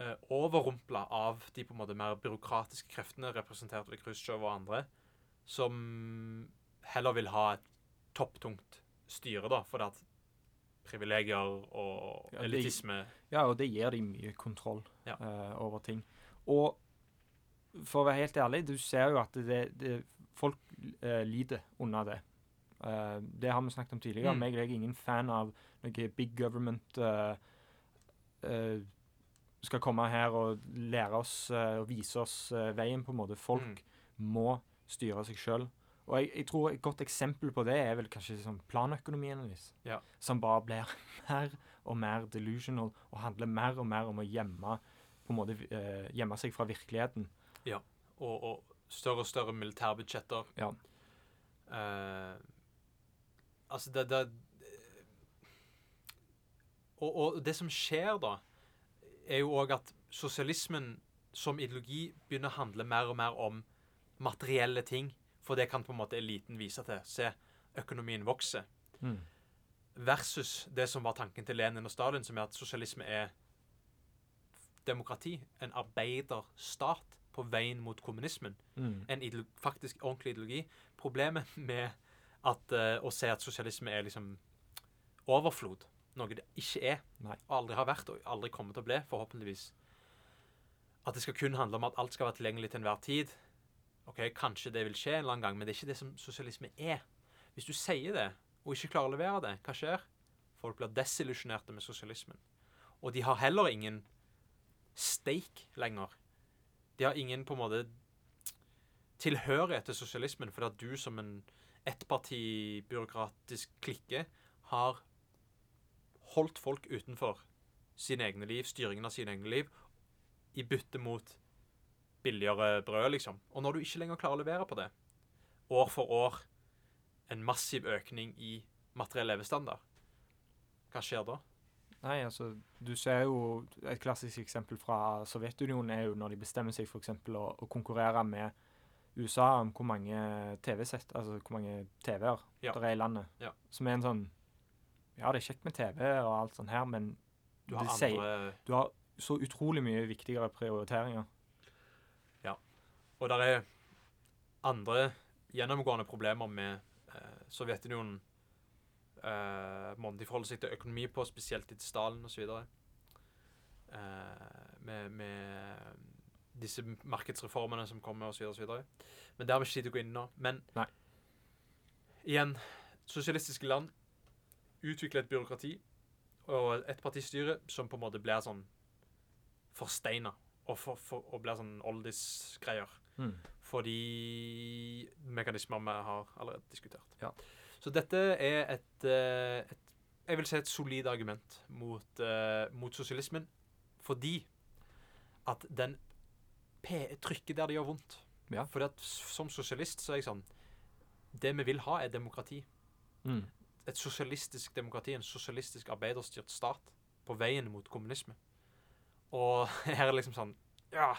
eh, overrumpla av de på en måte mer byråkratiske kreftene representert ved Khrusjtsjov og andre, som heller vil ha et topptungt styre, da, fordi at privilegier og Ja, elitisme Ja, og det gir dem mye kontroll Ja. eh, over ting. Og for å være helt ærlig, du ser jo at det, det, folk eh, lider under det. Uh, det har vi snakket om tidligere. Mm. Jeg er ingen fan av noe big government uh, skal komme her og lære oss eh, og vise oss eh, veien, på en måte. Folk Mm. må styre seg sjøl. Og jeg, jeg tror et godt eksempel på det er vel kanskje sånn planøkonomien deres. Ja. Som bare blir mer og mer delusional og handler mer og mer om å gjemme på en måte eh, gjemme seg fra virkeligheten. og, og større og større militærbudsjetter. Ja. Eh, altså, det, det og, og det som skjer da, er jo òg at sosialismen som ideologi begynner å handle mer og mer om materielle ting. For det kan på en måte eliten vise til. Se, økonomien vokser. Mm. Versus det som var tanken til Lenin og Stalin, som er at sosialisme er demokrati. En arbeiderstat på veien mot kommunismen. Mm. En faktisk ordentlig ideologi. Problemet med at, uh, å se at sosialisme er liksom overflod, noe det ikke er, Nei. aldri har vært, og aldri kommer til å bli, forhåpentligvis At det skal kun handle om at alt skal være tilgjengelig til enhver tid. Ok, Kanskje det vil skje en eller annen gang, men det er ikke det som sosialisme er. Hvis du sier det, og ikke klarer å levere det, hva skjer? Folk blir desillusjonerte med sosialismen. Og de har heller ingen stake lenger. De har ingen på en måte tilhørighet til sosialismen, fordi at du som en ettpartibyråkratisk klikke har holdt folk utenfor sine egne liv, styringen av sine egne liv, i bytte mot billigere brød, liksom. Og når du ikke lenger klarer å levere på det, år for år, en massiv økning i materiell levestandard, hva skjer da? Nei, altså, du ser jo Et klassisk eksempel fra Sovjetunionen er jo når de bestemmer seg for eksempel å, å konkurrere med USA om hvor mange TV-sett, altså hvor mange TV-er Ja. det er i landet. Ja. Som er en sånn Ja, det er kjekt med TV og alt sånt her, men Du har sier- du har så utrolig mye viktigere prioriteringer. Ja. Og det er andre gjennomgående problemer med eh, Sovjetunionen. Eh, måten de forholder seg til økonomi på, spesielt til Stalin osv. Eh, med, med disse markedsreformene som kommer osv. osv. Men det har vi ikke tid til å gå inn i nå. Men Nei. igjen, sosialistiske land utvikler et byråkrati og et partistyre som på en måte blir sånn forsteina og, for, for, og blir sånn oldisgreier. Mm. Fordi mekanismer vi har allerede diskutert. Ja. Så dette er et, eh, et Jeg vil si et solid argument mot, uh, mot sosialismen. Fordi at den trykker der det gjør vondt. Ja. At som sosialist så er jeg sånn Det vi vil ha, er demokrati. Mm. Et sosialistisk demokrati, en sosialistisk arbeiderstyrt stat på veien mot kommunisme. Og her er det liksom sånn Ja,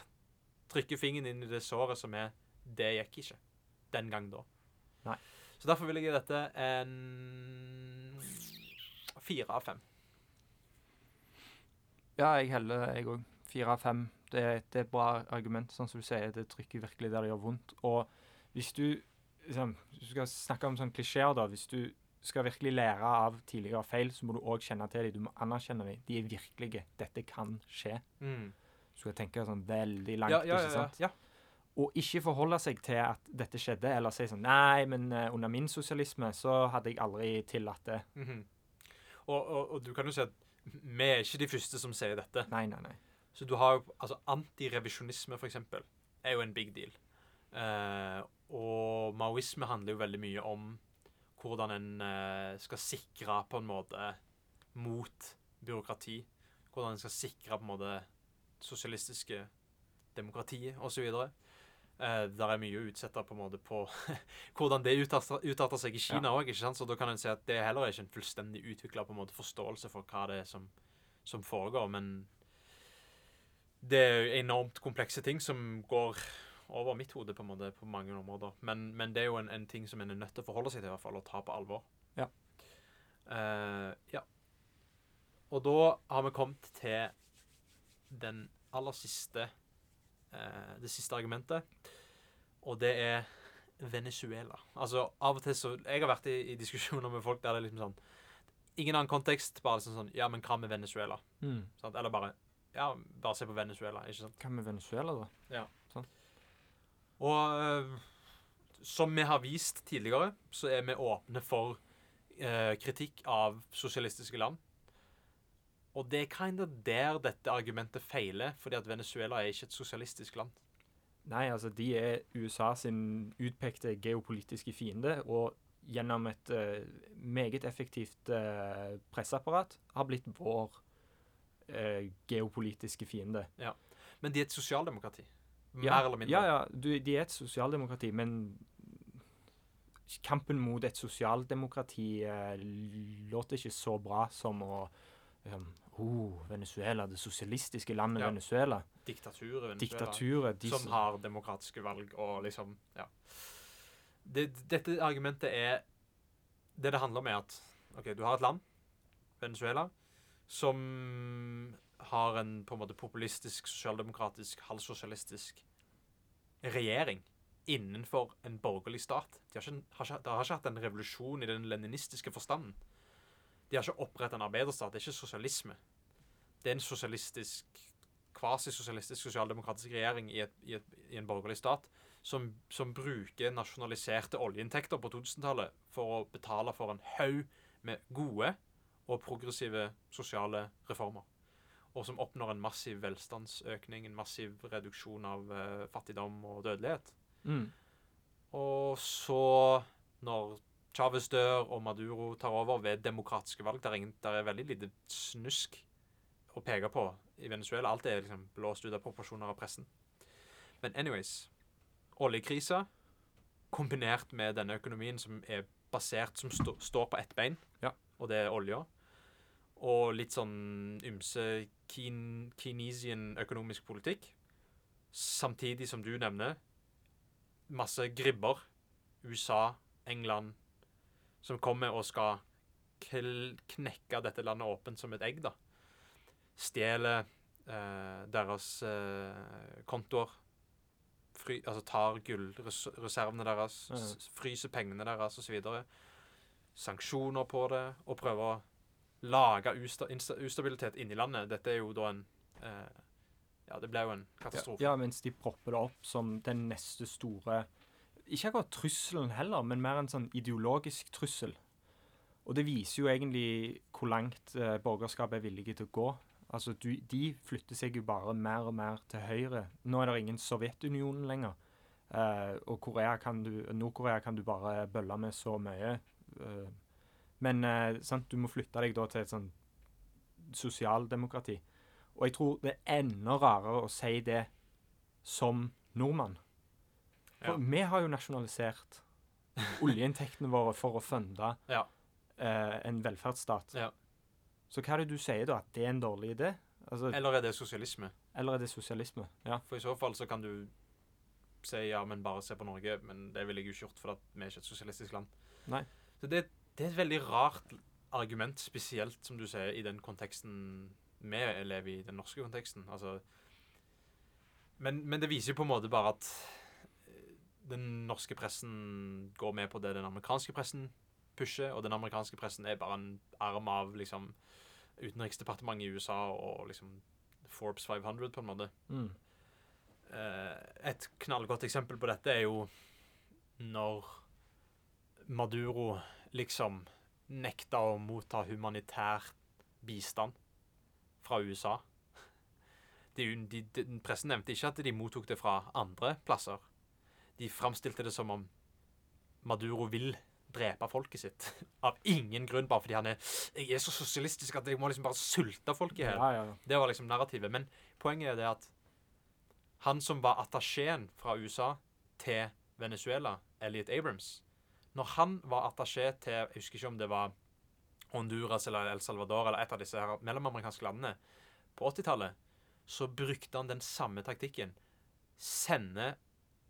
trykke fingeren inn i det såret som er Det gikk ikke. Den gang da. Nei. Så derfor vil jeg gi dette en fire av fem. Ja, jeg heller, jeg òg. Fire av fem. Det, er- et bra argument, sånn som du sier. Det trykker virkelig der det gjør vondt. Og hvis du liksom, hvis du skal snakke om sånne klisjeer, da. Hvis du skal virkelig lære av tidligere feil, så må du òg kjenne til dem. Du må anerkjenne dem. De er virkelige. Dette kan skje. Mm. Så skal tenke sånn veldig langt, Ja, ja, ikke ja, sant? ja. Og ikke forholde seg til at dette skjedde, eller si sånn Nei, men eh, under min sosialisme så hadde jeg aldri tillatt det. Mhm. og, og, og du kan jo si at vi er ikke de første som sier dette. Nei, nei, nei. Så du har jo altså Antirevisjonisme, for eksempel, er jo en big deal. Uh, og maoisme handler jo veldig mye om hvordan en eh, skal sikre på en måte mot byråkrati. Hvordan en skal sikre på en måte sosialistiske demokratiet osv. Uh, der er mye å utsette på en måte på hvordan det utarter, seg i Kina òg. Ja. Så da kan en si at det er heller ikke en fullstendig utvikla forståelse for hva det er som, som foregår. Men det er enormt komplekse ting som går over mitt hode på en måte på mange områder. Men, men det er jo en, en ting som en er nødt til å forholde seg til, i hvert fall, og ta på alvor. Ja. Uh, ja. Og da har vi kommet til den aller siste uh, Det siste argumentet, og det er Venezuela. Altså, av og til så Jeg har vært i, i diskusjoner med folk der det er liksom sånn Ingen annen kontekst, bare liksom sånn Ja, men hva med Venezuela? Mm. Eller bare Ja, bare se på Venezuela, ikke sant? Hva med Venezuela, da? Og øh, som vi har vist tidligere, så er vi åpne for eh, kritikk av sosialistiske land. Og det er kind of der dette argumentet feiler, fordi at Venezuela er ikke et sosialistisk land. Nei, altså, de er USA sin utpekte geopolitiske fiende, og gjennom et uh, meget effektivt uh, presseapparat har blitt vår uh, geopolitiske fiende. Ja. Men de er et sosialdemokrati. Mer Ja, eller mindre. Ja, ja, du, de er et sosialdemokrati, men kampen mot et sosialdemokrati eh, låter ikke så bra som å liksom, oh, Venezuela, det sosialistiske landet Ja. Venezuela. Diktaturet Venezuela. Diktaturet. De, som har demokratiske valg og liksom Ja. Det, dette argumentet er Det det handler om, er at OK, du har et land, Venezuela, som har en på en måte populistisk, sosialdemokratisk, halvsosialistisk regjering innenfor en borgerlig stat. De har ikke, har ikke, de har ikke hatt en revolusjon i den leninistiske forstanden. De har ikke opprettet en arbeiderstat. Det er ikke sosialisme. Det er en sosialistisk kvasisosialistisk sosialdemokratisk regjering i, et, i, et, i en borgerlig stat som, som bruker nasjonaliserte oljeinntekter på 2000-tallet for å betale for en haug med gode og progressive sosiale reformer. Og som oppnår en massiv velstandsøkning, en massiv reduksjon av eh, fattigdom og dødelighet. mm, Og så, når Chávez dør og Maduro tar over ved demokratiske valg Der er, ingen, der er veldig lite snusk å peke på i Venezuela. Alt er liksom blåst ut av proporsjoner av pressen. Men anyways Oljekrisa kombinert med denne økonomien som er basert Som st står på ett bein, Ja. og det er olja. Og litt sånn ymse Keyn- Keynesian økonomisk politikk. Samtidig som du nevner masse gribber. USA, England, som kommer og skal knekke dette landet åpent som et egg, da. Stjeler eh, deres eh, kontoer. Fry, altså tar gullreservene deres, mm. fryser pengene deres osv. Sanksjoner på det, og prøver å lage usta ustabilitet inni landet. Dette er jo da en eh, Ja, det ble jo en katastrofe. ja, mens de propper det opp som den neste store Ikke akkurat trusselen heller, men mer en sånn ideologisk trussel. Og det viser jo egentlig hvor langt eh, borgerskapet er villige til å gå. Altså, du, De flytter seg jo bare mer og mer til høyre. Nå er det ingen Sovjetunionen lenger. Eh, og Korea kan du, Nord-Korea kan du bare bølle med så mye. Eh, men eh, sant, du må flytte deg da til et sånn sosialdemokrati. Og jeg tror det er enda rarere å si det som nordmann. For Ja. vi har jo nasjonalisert oljeinntektene våre for å funde Ja. eh, en velferdsstat. Ja. Så hva er det du sier da? At det er en dårlig idé? Altså, Eller er det sosialisme? eller er det sosialisme? Ja. For i så fall så kan du si ja, men bare se på Norge, men det ville jeg jo ikke gjort, for at vi er ikke et sosialistisk land. Nei. Så det, det er et veldig rart argument, spesielt som du sier, i den konteksten vi lever i, den norske konteksten. Altså, men, men det viser jo på en måte bare at eh, den norske pressen går med på det den amerikanske pressen pusher, og den amerikanske pressen er bare en arm av liksom utenriksdepartementet i USA og liksom Forbes 500, på en måte. Mm. Eh, et knallgodt eksempel på dette er jo når Maduro liksom nekta å motta humanitær bistand fra USA. De, de, de, pressen nevnte ikke at de mottok det fra andre plasser. De framstilte det som om Maduro vil drepe folket sitt. Av ingen grunn, bare fordi han er er så sosialistisk at jeg må liksom bare sulte folk i hjel. Ja, ja, ja. Det var liksom narrativet. Men poenget er det at han som var attachéen fra USA til Venezuela, Elliot Abrams Når han var attaché til Jeg husker ikke om det var Honduras eller El Salvador eller et av disse her mellomamerikanske landene på 80-tallet, så brukte han den samme taktikken. Sende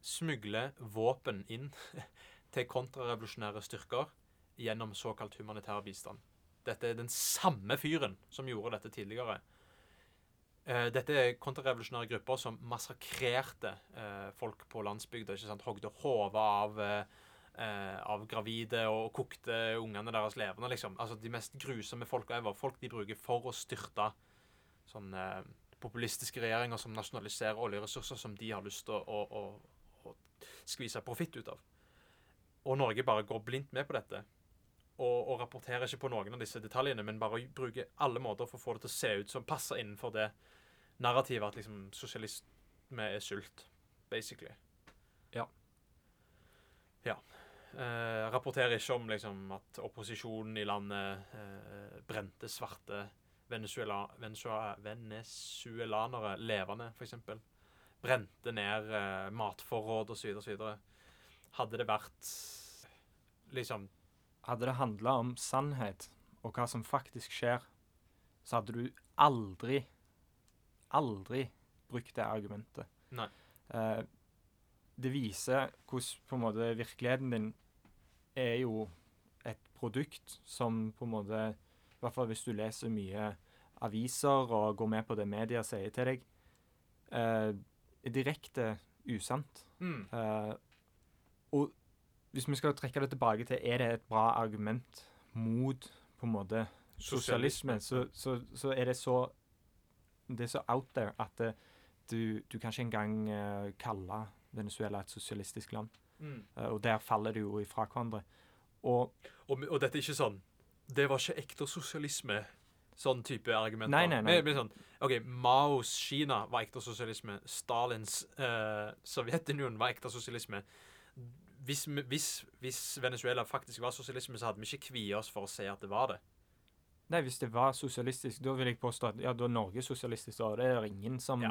smugle våpen inn til kontrarevolusjonære styrker gjennom såkalt humanitær bistand. Dette er den samme fyren som gjorde dette tidligere. Eh, dette er kontrarevolusjonære grupper som massakrerte eh, folk på landsbygda. ikke sant? Hogde hodet av, eh, av gravide og kokte ungene deres levende. liksom. Altså De mest grusomme folka ever. Folk de bruker for å styrte sånn eh, populistiske regjeringer som nasjonaliserer oljeressurser som de har lyst til å, å, å, å skvise profitt ut av. Og Norge bare går blindt med på dette. Og, og rapporterer ikke på noen av disse detaljene, men bare bruker alle måter for å få det til å se ut som passer innenfor det narrativet at liksom sosialisme er sult, basically. Ja. Ja. Eh, rapporterer ikke om liksom at opposisjonen i landet eh, brente svarte Venezuela, Venezuela, venezuelanere levende, f.eks. Brente ned eh, matforråd osv. osv. Hadde det vært liksom Hadde det handla om sannhet og hva som faktisk skjer, så hadde du aldri, aldri brukt det argumentet. Nei. Eh, det viser hvordan på en måte virkeligheten din er jo et produkt som på en måte I hvert fall hvis du leser mye aviser og går med på det media sier til deg, eh, er direkte usant. mm, Eh, og hvis vi skal trekke det tilbake til er det et bra argument mot på en måte sosialisme, så, så, så er det så det er så out there at det, du, du kan ikke engang uh, kalle Venezuela et sosialistisk land. Mm. Eh, og der faller det jo ifra hverandre. Og Og, og dette er ikke sånn Det var ikke ekte sosialisme. Sånn type argumenter. Nei, nei, nei. Men- men sånn, OK, Maos Kina var ekte sosialisme. Stalins eh, Sovjetunionen var ekte sosialisme. Hvis, hvis, hvis Venezuela faktisk var sosialisme, så hadde vi ikke kviet oss for å si at det var det. nei, hvis det var sosialistisk, da vil jeg påstå at ja, da er Norge sosialistisk, og det er ingen som Ja.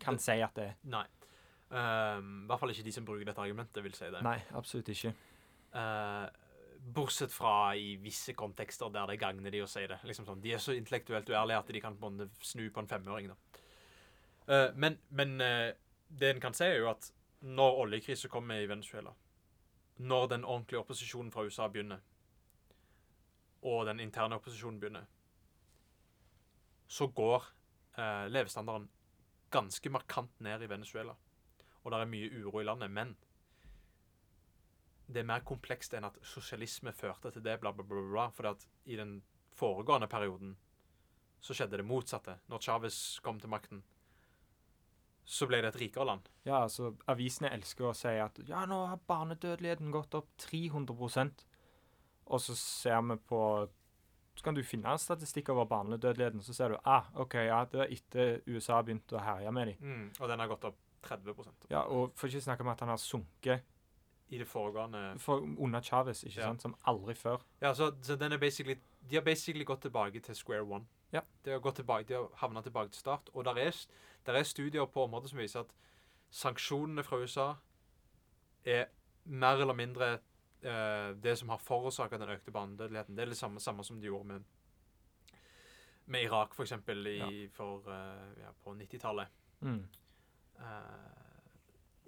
kan si at det er. Nei. Ehm, I hvert fall ikke de som bruker dette argumentet, vil si det. Nei, absolutt ikke. Uh, bortsett fra i visse kontekster der det gagner de å si det. Liksom sånn, De er så intellektuelt uærlige at de kan på en snu på en femåring. da. Uh, men men uh, det en kan si, er jo at når oljekrisen kommer i Venezuela, når den ordentlige opposisjonen fra USA begynner, og den interne opposisjonen begynner, så går levestandarden ganske markant ned i Venezuela. Og det er mye uro i landet. Men det er mer komplekst enn at sosialisme førte til det, bla, bla, bla. bla for at i den foregående perioden så skjedde det motsatte. Når Chávez kom til makten, så ble det et rikere land. Ja, altså, avisene elsker å si at ja, nå har barnedødeligheten gått opp 300% Og så ser vi på Så kan du finne en statistikk over barnedødeligheten, så ser du ah, OK, ja, det var etter USA begynte å herje med dem. Og den har gått opp 30% Ja, og for ikke snakke om at han har sunket i det foregående for, under Chávez, ikke Ja. sant, som aldri før. Ja, så, så den er basically De har basically gått tilbake til square one. Ja. De har gått tilbake, de har havna tilbake til start. Og der er, der er studier på området som viser at sanksjonene fra USA er mer eller mindre eh, det som har forårsaka den økte barnedødeligheten. Det er det samme, samme som de gjorde med, med Irak, f.eks. Ja. For, eh, ja, på 90-tallet. Mm. Eh,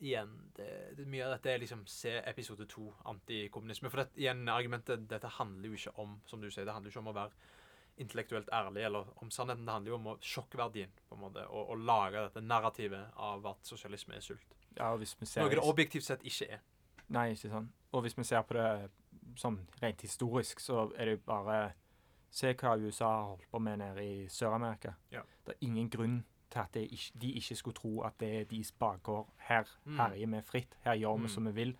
igjen, det, det, mye av dette er liksom se episode to, antikommunisme. For det, igjen, argumentet dette handler jo ikke om som du sier, det handler jo ikke om å være intellektuelt ærlig eller om sannheten. Det handler jo om sjokkverdien, på en måte, og, og lage dette narrativet av at sosialisme er sult. Ja, og hvis vi ser Noe det objektivt sett ikke er. Nei, ikke sant. Og hvis vi ser på det sånn rent historisk, så er det jo bare Se hva USA har holdt på med nede i Sør-Amerika. Ja. Det er ingen grunn til at det ikke, de ikke skulle tro at det er deres bakgård. Her Mm. herjer vi fritt. Her gjør vi Mm. som vi vil.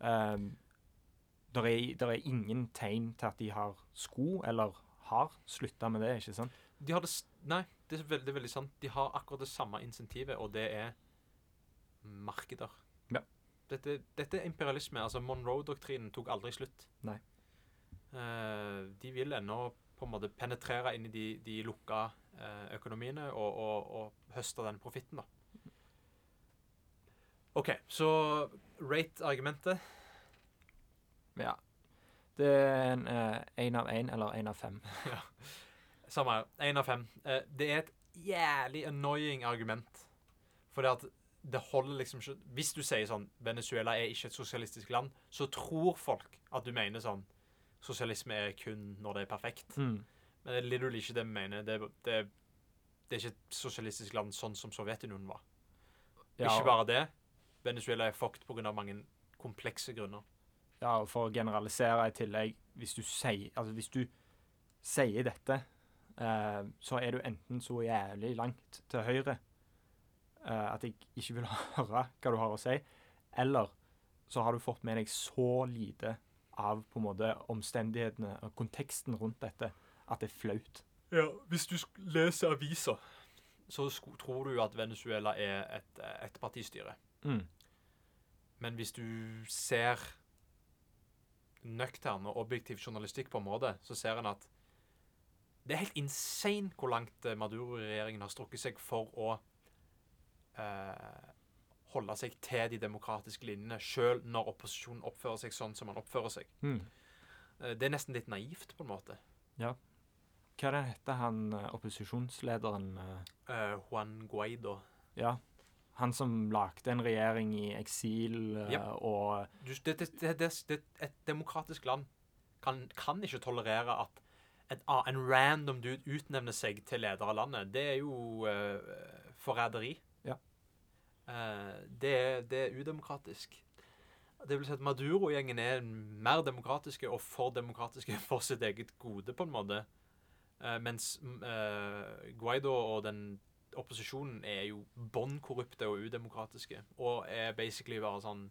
Um, det er, der er ingen tegn til at de har sko, eller har slutta med det, ikke sant? De har det, nei, det er veldig, veldig sant. De har akkurat det samme insentivet, og det er markeder. Ja. Dette, dette er imperialisme. Altså Monroe-doktrinen tok aldri slutt. Nei. Uh, de vil ennå på en måte penetrere inn i de, de lukka økonomiene og, og, og høste den profitten, da. OK, så rate argumentet. Ja. Det er en én av én eller én av fem. Samme her. Én av fem. Eh, det er et jævlig annoying argument. For det at det holder liksom ikke Hvis du sier sånn Venezuela er ikke et sosialistisk land, så tror folk at du mener sånn Sosialisme er kun når det er perfekt. Mm. Men det er literally ikke det vi mener. Det, det, det er ikke et sosialistisk land sånn som Sovjetunionen var. Ja, Ikke bare det. Venezuela er fucked pga. mange komplekse grunner. Ja, og for å generalisere i tillegg Hvis du sier, altså hvis du sier dette, eh, så er du enten så jævlig langt til høyre eh, at jeg ikke vil høre hva du har å si, eller så har du fått med deg så lite av på en måte omstendighetene og konteksten rundt dette at det er flaut. Ja, Hvis du leser aviser, så tror du at Venezuela er et eh, ettpartistyre. Mm. Men hvis du ser nøktern og objektiv journalistikk på området, så ser en at det er helt insane hvor langt eh, Maduro-regjeringen har strukket seg for å eh, holde seg til de demokratiske linjene, sjøl når opposisjonen oppfører seg sånn som man oppfører seg. Mm. Eh, det er nesten litt naivt, på en måte. Hva er det heter han eh, opposisjonslederen Eh, Juan Guaido. Ja. Han som lagde en regjering i eksil uh, Yep. og du, det, det, det, et demokratisk land kan, kan ikke tolerere at et, en random dude utnevner seg til leder av landet. Det er jo uh, forræderi. Ja. Det, det er udemokratisk. Det vil si at Maduro-gjengen er mer demokratiske og for demokratiske for sitt eget gode, på en måte. Eh, mens mm, eh, Guaido og den opposisjonen er jo bånn korrupte og udemokratiske. Og er basically bare sånn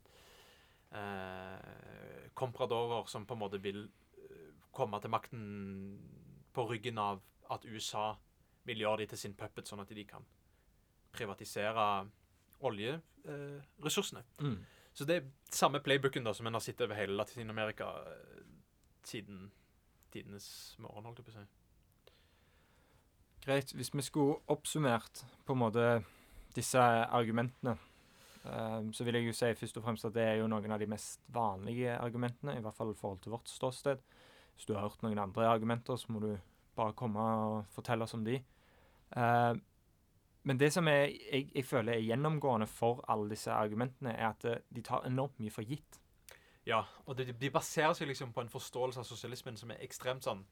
eh, kompradorer som på en måte vil eh, komme til makten på ryggen av at USA vil gjøre de til sin puppet, sånn at de kan privatisere oljeressursene. mm. Så det er samme playbooken da som en har sett over hele Latin-Amerika eh, siden tidenes morgen, holdt jeg på å si. Greit. Hvis vi skulle oppsummert på en måte disse argumentene, eh, så vil jeg jo si først og fremst at det er jo noen av de mest vanlige argumentene, i hvert fall i forhold til vårt ståsted. Hvis du har hørt noen andre argumenter, så må du bare komme og fortelle oss om de. Eh, men det som er, jeg, jeg føler er gjennomgående for alle disse argumentene, er at eh, de tar enormt mye for gitt. Ja, og de, de baserer seg liksom på en forståelse av sosialismen som er ekstremt sånn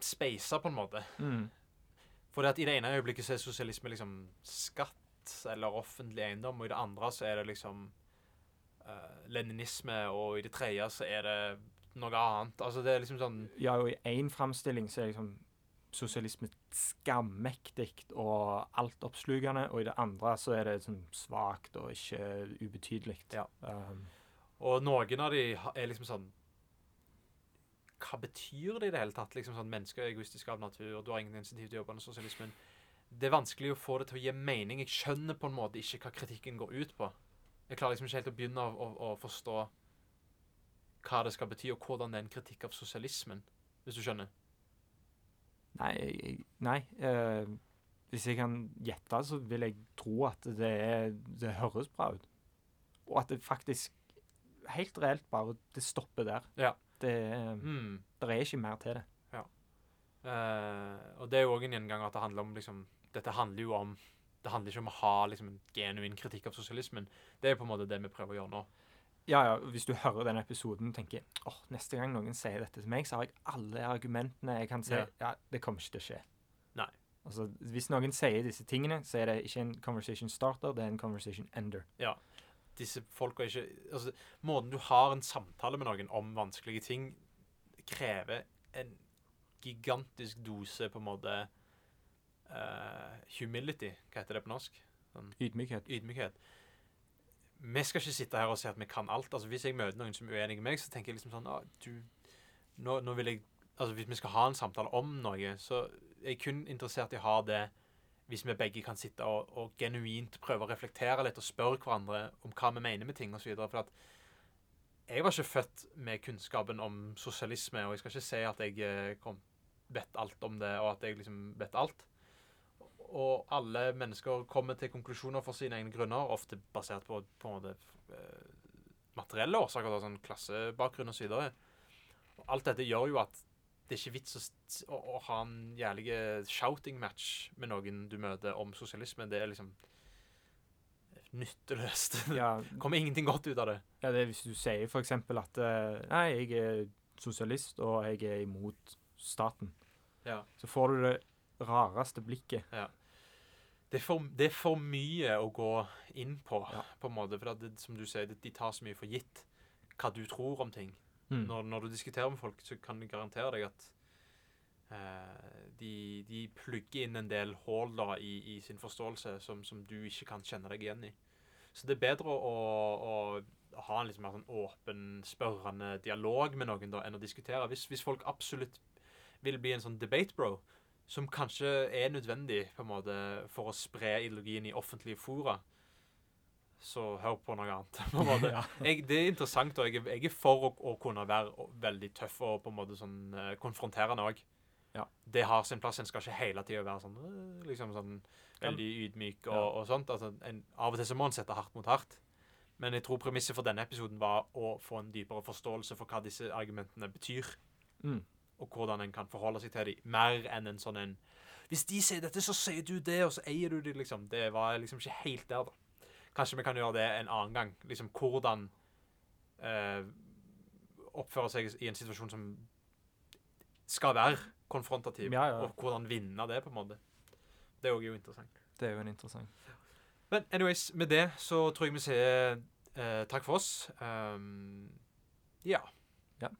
Speisa, på en måte. Mm. For i det ene øyeblikket så er sosialisme liksom skatt eller offentlig eiendom, og i det andre så er det liksom uh, leninisme, og i det tredje så er det noe annet. Altså det er liksom sånn Ja, og i én framstilling så er liksom sosialisme skammektig og altoppslukende, og i det andre så er det sånn svakt og ikke ubetydelig. Ja. Um, Og noen av de er liksom sånn Hva betyr det i det hele tatt? Liksom sånn Mennesker er egoistiske av natur, og du har ingen insentiv til å jobbe med sosialismen. Det er vanskelig å få det til å gi mening. Jeg skjønner på en måte ikke hva kritikken går ut på. Jeg klarer liksom ikke helt å begynne å, å, å forstå hva det skal bety, og hvordan det er en kritikk av sosialismen, hvis du skjønner. nei, nei eh, hvis jeg kan gjette, så vil jeg tro at det, er, det høres bra ut. Og at det faktisk helt reelt bare det stopper der. Ja. Det, er- Mm. Der er ikke mer til det. Eh, og det er jo òg en gjengang at det handler om liksom Dette handler jo om Det handler ikke om å ha liksom en genuin kritikk av sosialismen. Det er på en måte det vi prøver å gjøre nå. Ja, ja, Hvis du hører denne episoden og tenker åh, neste gang noen sier dette til meg, så har jeg alle argumentene jeg kan si. Ja. Ja, det kommer ikke til å skje. Nei. Altså, Hvis noen sier disse tingene, så er det ikke en conversation starter, det er en conversation ender. Disse folka ikke altså, Måten du har en samtale med noen om vanskelige ting, krever en gigantisk dose på en måte uh, Humility, hva heter det på norsk? Ydmykhet. Ydmykhet. Vi skal ikke sitte her og si at vi kan alt. Altså, hvis jeg møter noen som er uenig med meg, så tenker jeg liksom sånn ah, du, nå, nå vil jeg Altså, Hvis vi skal ha en samtale om noe, så er jeg kun interessert i å ha det hvis vi begge kan sitte og, og genuint prøve å reflektere litt og spørre hverandre om hva vi mener med ting osv. For at jeg var ikke født med kunnskapen om sosialisme, og jeg skal ikke si at jeg eh, kom, vet alt om det, og at jeg liksom vet alt. Og alle mennesker kommer til konklusjoner for sine egne grunner, ofte basert på, på en måte eh, materielle årsaker, da, sånn klassebakgrunn osv. Alt dette gjør jo at det er ikke vits å, å, å ha en jævlig shouting match med noen du møter om sosialisme. Det er liksom nytteløst. Ja, Det kommer ingenting godt ut av det. ja, det er hvis du sier f.eks. at eh, Nei, jeg er sosialist, og jeg er imot staten. Ja. Så får du det rareste blikket. Det er, for, det er for mye å gå inn på, Ja. på en måte. For det, som du sier, de tar så mye for gitt hva du tror om ting. Mm. Når, når du diskuterer med folk, så kan jeg garantere deg at eh, de, de plugger inn en del hull i, i sin forståelse som, som du ikke kan kjenne deg igjen i. Så det er bedre å, å ha en litt mer sånn åpen, spørrende dialog med noen da, enn å diskutere. Hvis, hvis folk absolutt vil bli en sånn debate bro, som kanskje er nødvendig på en måte for å spre ideologien i offentlige fora, så hør på noe annet. på en måte. Jeg, det er interessant, og jeg, jeg er for å, å kunne være veldig tøff og på en måte sånn uh, konfronterende òg. Ja. Det har sin plass. En skal ikke hele tida være sånn øh, liksom sånn veldig ydmyk og, Ja. og sånt. Altså, en, av og til så må en sette hardt mot hardt. Men jeg tror premisset for denne episoden var å få en dypere forståelse for hva disse argumentene betyr, Mm. og hvordan en kan forholde seg til dem, mer enn en sånn en Hvis de sier dette, så sier du det, og så eier du det, liksom. Det var liksom ikke helt der, da. Kanskje vi kan gjøre det en annen gang. Liksom hvordan eh, oppføre seg i en situasjon som skal være konfrontativ, Ja, ja. og hvordan vinne det, på en måte. Det er jo interessant. Det er jo en interessant. Men anyways, med det så tror jeg vi sier eh, takk for oss. Um, ja. Ja.